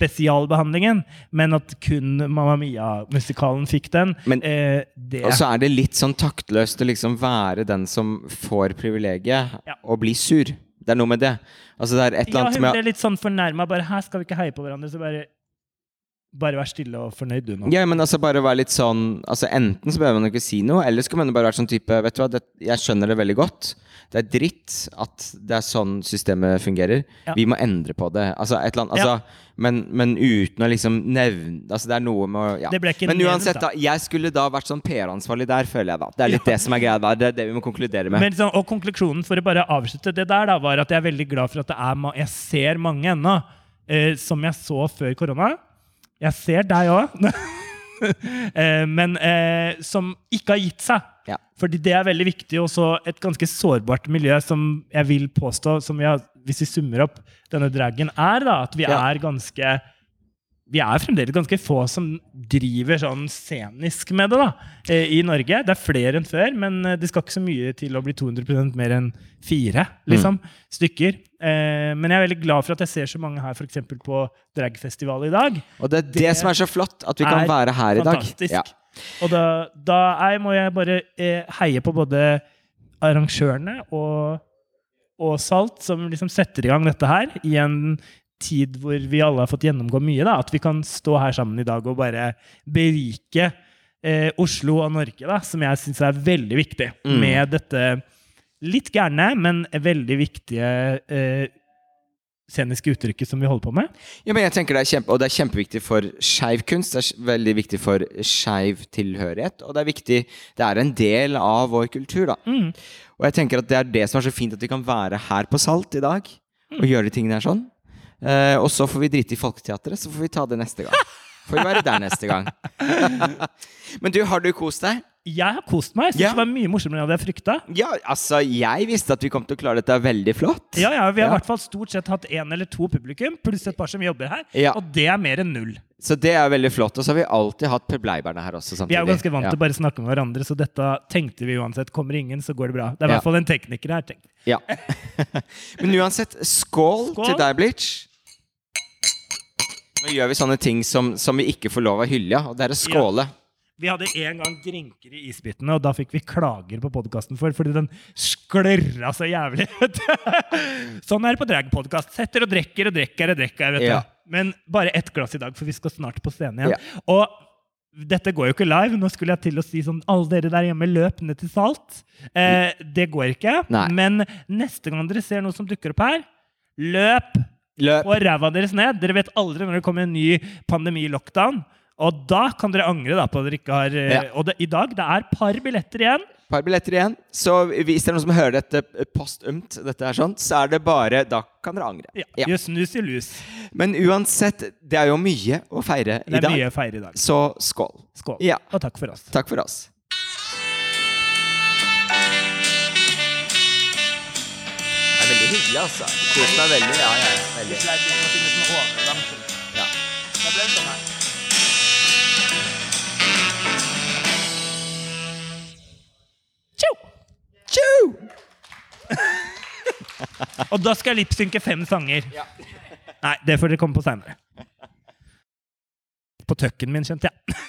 A: spesialbehandlingen, men at kun Mamma Mia-musikalen fikk den.
B: Men-
A: eh, det
B: Og så er det litt sånn taktløst å liksom være den som får privilegiet, og bli sur. Det er noe med det. Altså, det er et eller
A: Ja, hun ble litt sånn fornærma. Bare 'her skal vi ikke heie på hverandre', så bare Bare vær stille og fornøyd, du nå.
B: Ja, men altså bare være litt sånn Altså Enten så behøver man ikke si noe, eller så kan man bare være sånn type Vet du hva, det, jeg skjønner det veldig godt. Det er dritt at det er sånn systemet fungerer.
A: Ja.
B: Vi må endre på det. Altså et eller annet altså, men, men uten å liksom nevne Altså det er noe med å ja. Men uansett,
A: da.
B: Jeg skulle da vært sånn PR-ansvarlig der, føler jeg da. Det er litt det som er greia der. Det er det vi må konkludere med.
A: Men sånn, og konklusjonen for å bare avslutte det der da, var at jeg er veldig glad for at det er jeg ser mange ennå, eh, som jeg så før korona. Jeg ser deg òg. [laughs] eh, men eh, som ikke har gitt seg.
B: Ja.
A: Fordi det er veldig viktig, og så et ganske sårbart miljø som jeg vil påstå, som vi har, hvis vi summer opp denne dragen, er da, at vi
B: Ja.
A: er ganske vi er fremdeles ganske få som driver sånn scenisk med det da, eh, i Norge. Det er flere enn før, men eh, det skal ikke så mye til å bli 200% mer enn fire liksom, stykker. Eh, men jeg er veldig glad for at jeg ser så mange her for på dragfestival i dag.
B: Og det er det,
A: Det
B: som er så flott, at vi kan være her i dag.
A: Fantastisk.
B: Ja.
A: Og da, da er, må jeg bare heie på både arrangørene og, og Salt, som liksom setter i gang dette her i en tid hvor vi alle har fått gjennomgå mye. da, At vi kan stå her sammen i dag og bare berike eh, Oslo og Norge, da, som jeg syns er veldig viktig.
B: Mm.
A: Med dette litt gærne, men veldig viktige eh, sceniske uttrykket som vi holder på med.
B: Ja, men jeg tenker det er kjempe, Og det er kjempeviktig for skeiv kunst. Det er veldig viktig for skeiv tilhørighet. Og det er viktig Det er en del av vår kultur, da.
A: Mm.
B: Og jeg tenker at det er det som er så fint, at vi kan være her på Salt i dag og gjøre de tingene her sånn. Eh, og så får vi drite i Folketeatret, så får vi ta det neste gang. Får vi være der neste gang. [laughs] Men du, har du kost deg?
A: Jeg har kost meg. Jeg synes
B: Ja.
A: det var mye morsommere enn jeg hadde frykta.
B: Ja, altså, jeg visste at vi kom til å klare dette veldig flott.
A: Ja, ja, Vi har i
B: Ja.
A: hvert fall stort sett hatt én eller to publikum, pluss et par som jobber her.
B: Ja.
A: Og det er mer enn null.
B: Så det er veldig flott. Og så har vi alltid hatt Per Bleiberne her også. samtidig.
A: Vi er jo ganske vant
B: Ja.
A: til å bare snakke med hverandre, så dette tenkte vi uansett. Kommer ingen, så går det bra. Det er i
B: Ja.
A: hvert fall en tekniker her. Tenk.
B: Ja. [laughs] Men uansett, skål,
A: Skål.
B: til deg, Blitch. Nå gjør vi sånne ting som, som vi ikke får lov av Hylja, og det er å skåle.
A: Vi hadde en gang drinker i isbitene, og da fikk vi klager på podkasten for fordi den sklørra så jævlig. [laughs] sånn er det på dragpodkast. Setter og drikker og drikker og drikker.
B: Ja.
A: Men bare ett glass i dag, for vi skal snart på scenen igjen.
B: Ja.
A: Og dette går jo ikke live. Nå skulle jeg til å si sånn Alle dere der hjemme, løp ned til Salt. Eh, det går ikke.
B: Nei.
A: Men neste gang dere ser noe som dukker opp her, løp
B: Løp.
A: og ræva deres ned. Dere vet aldri når det kommer en ny pandemi-lockdown. Og da kan dere angre da på at dere ikke har eh,
B: Ja.
A: Og det, i dag det er par billetter igjen.
B: par billetter igjen. Så hvis det er noen som hører dette postumt, dette er sånt, så er det bare Da kan dere angre.
A: Ja,
B: Ja.
A: Snus i lus.
B: Men uansett, det er jo mye å feire i dag.
A: Det er mye å feire i dag.
B: Så skål.
A: Skål.
B: Ja.
A: Og takk for oss.
B: Takk for oss. Hyggelig, altså. Kost meg veldig. Ja, ja, veldig. Ja.
A: Tjo!
B: Tjo! [laughs]
A: Og da skal jeg lipsynke fem sanger. Nei, det får dere komme på seinere. [laughs] På tøkken min, kjente jeg.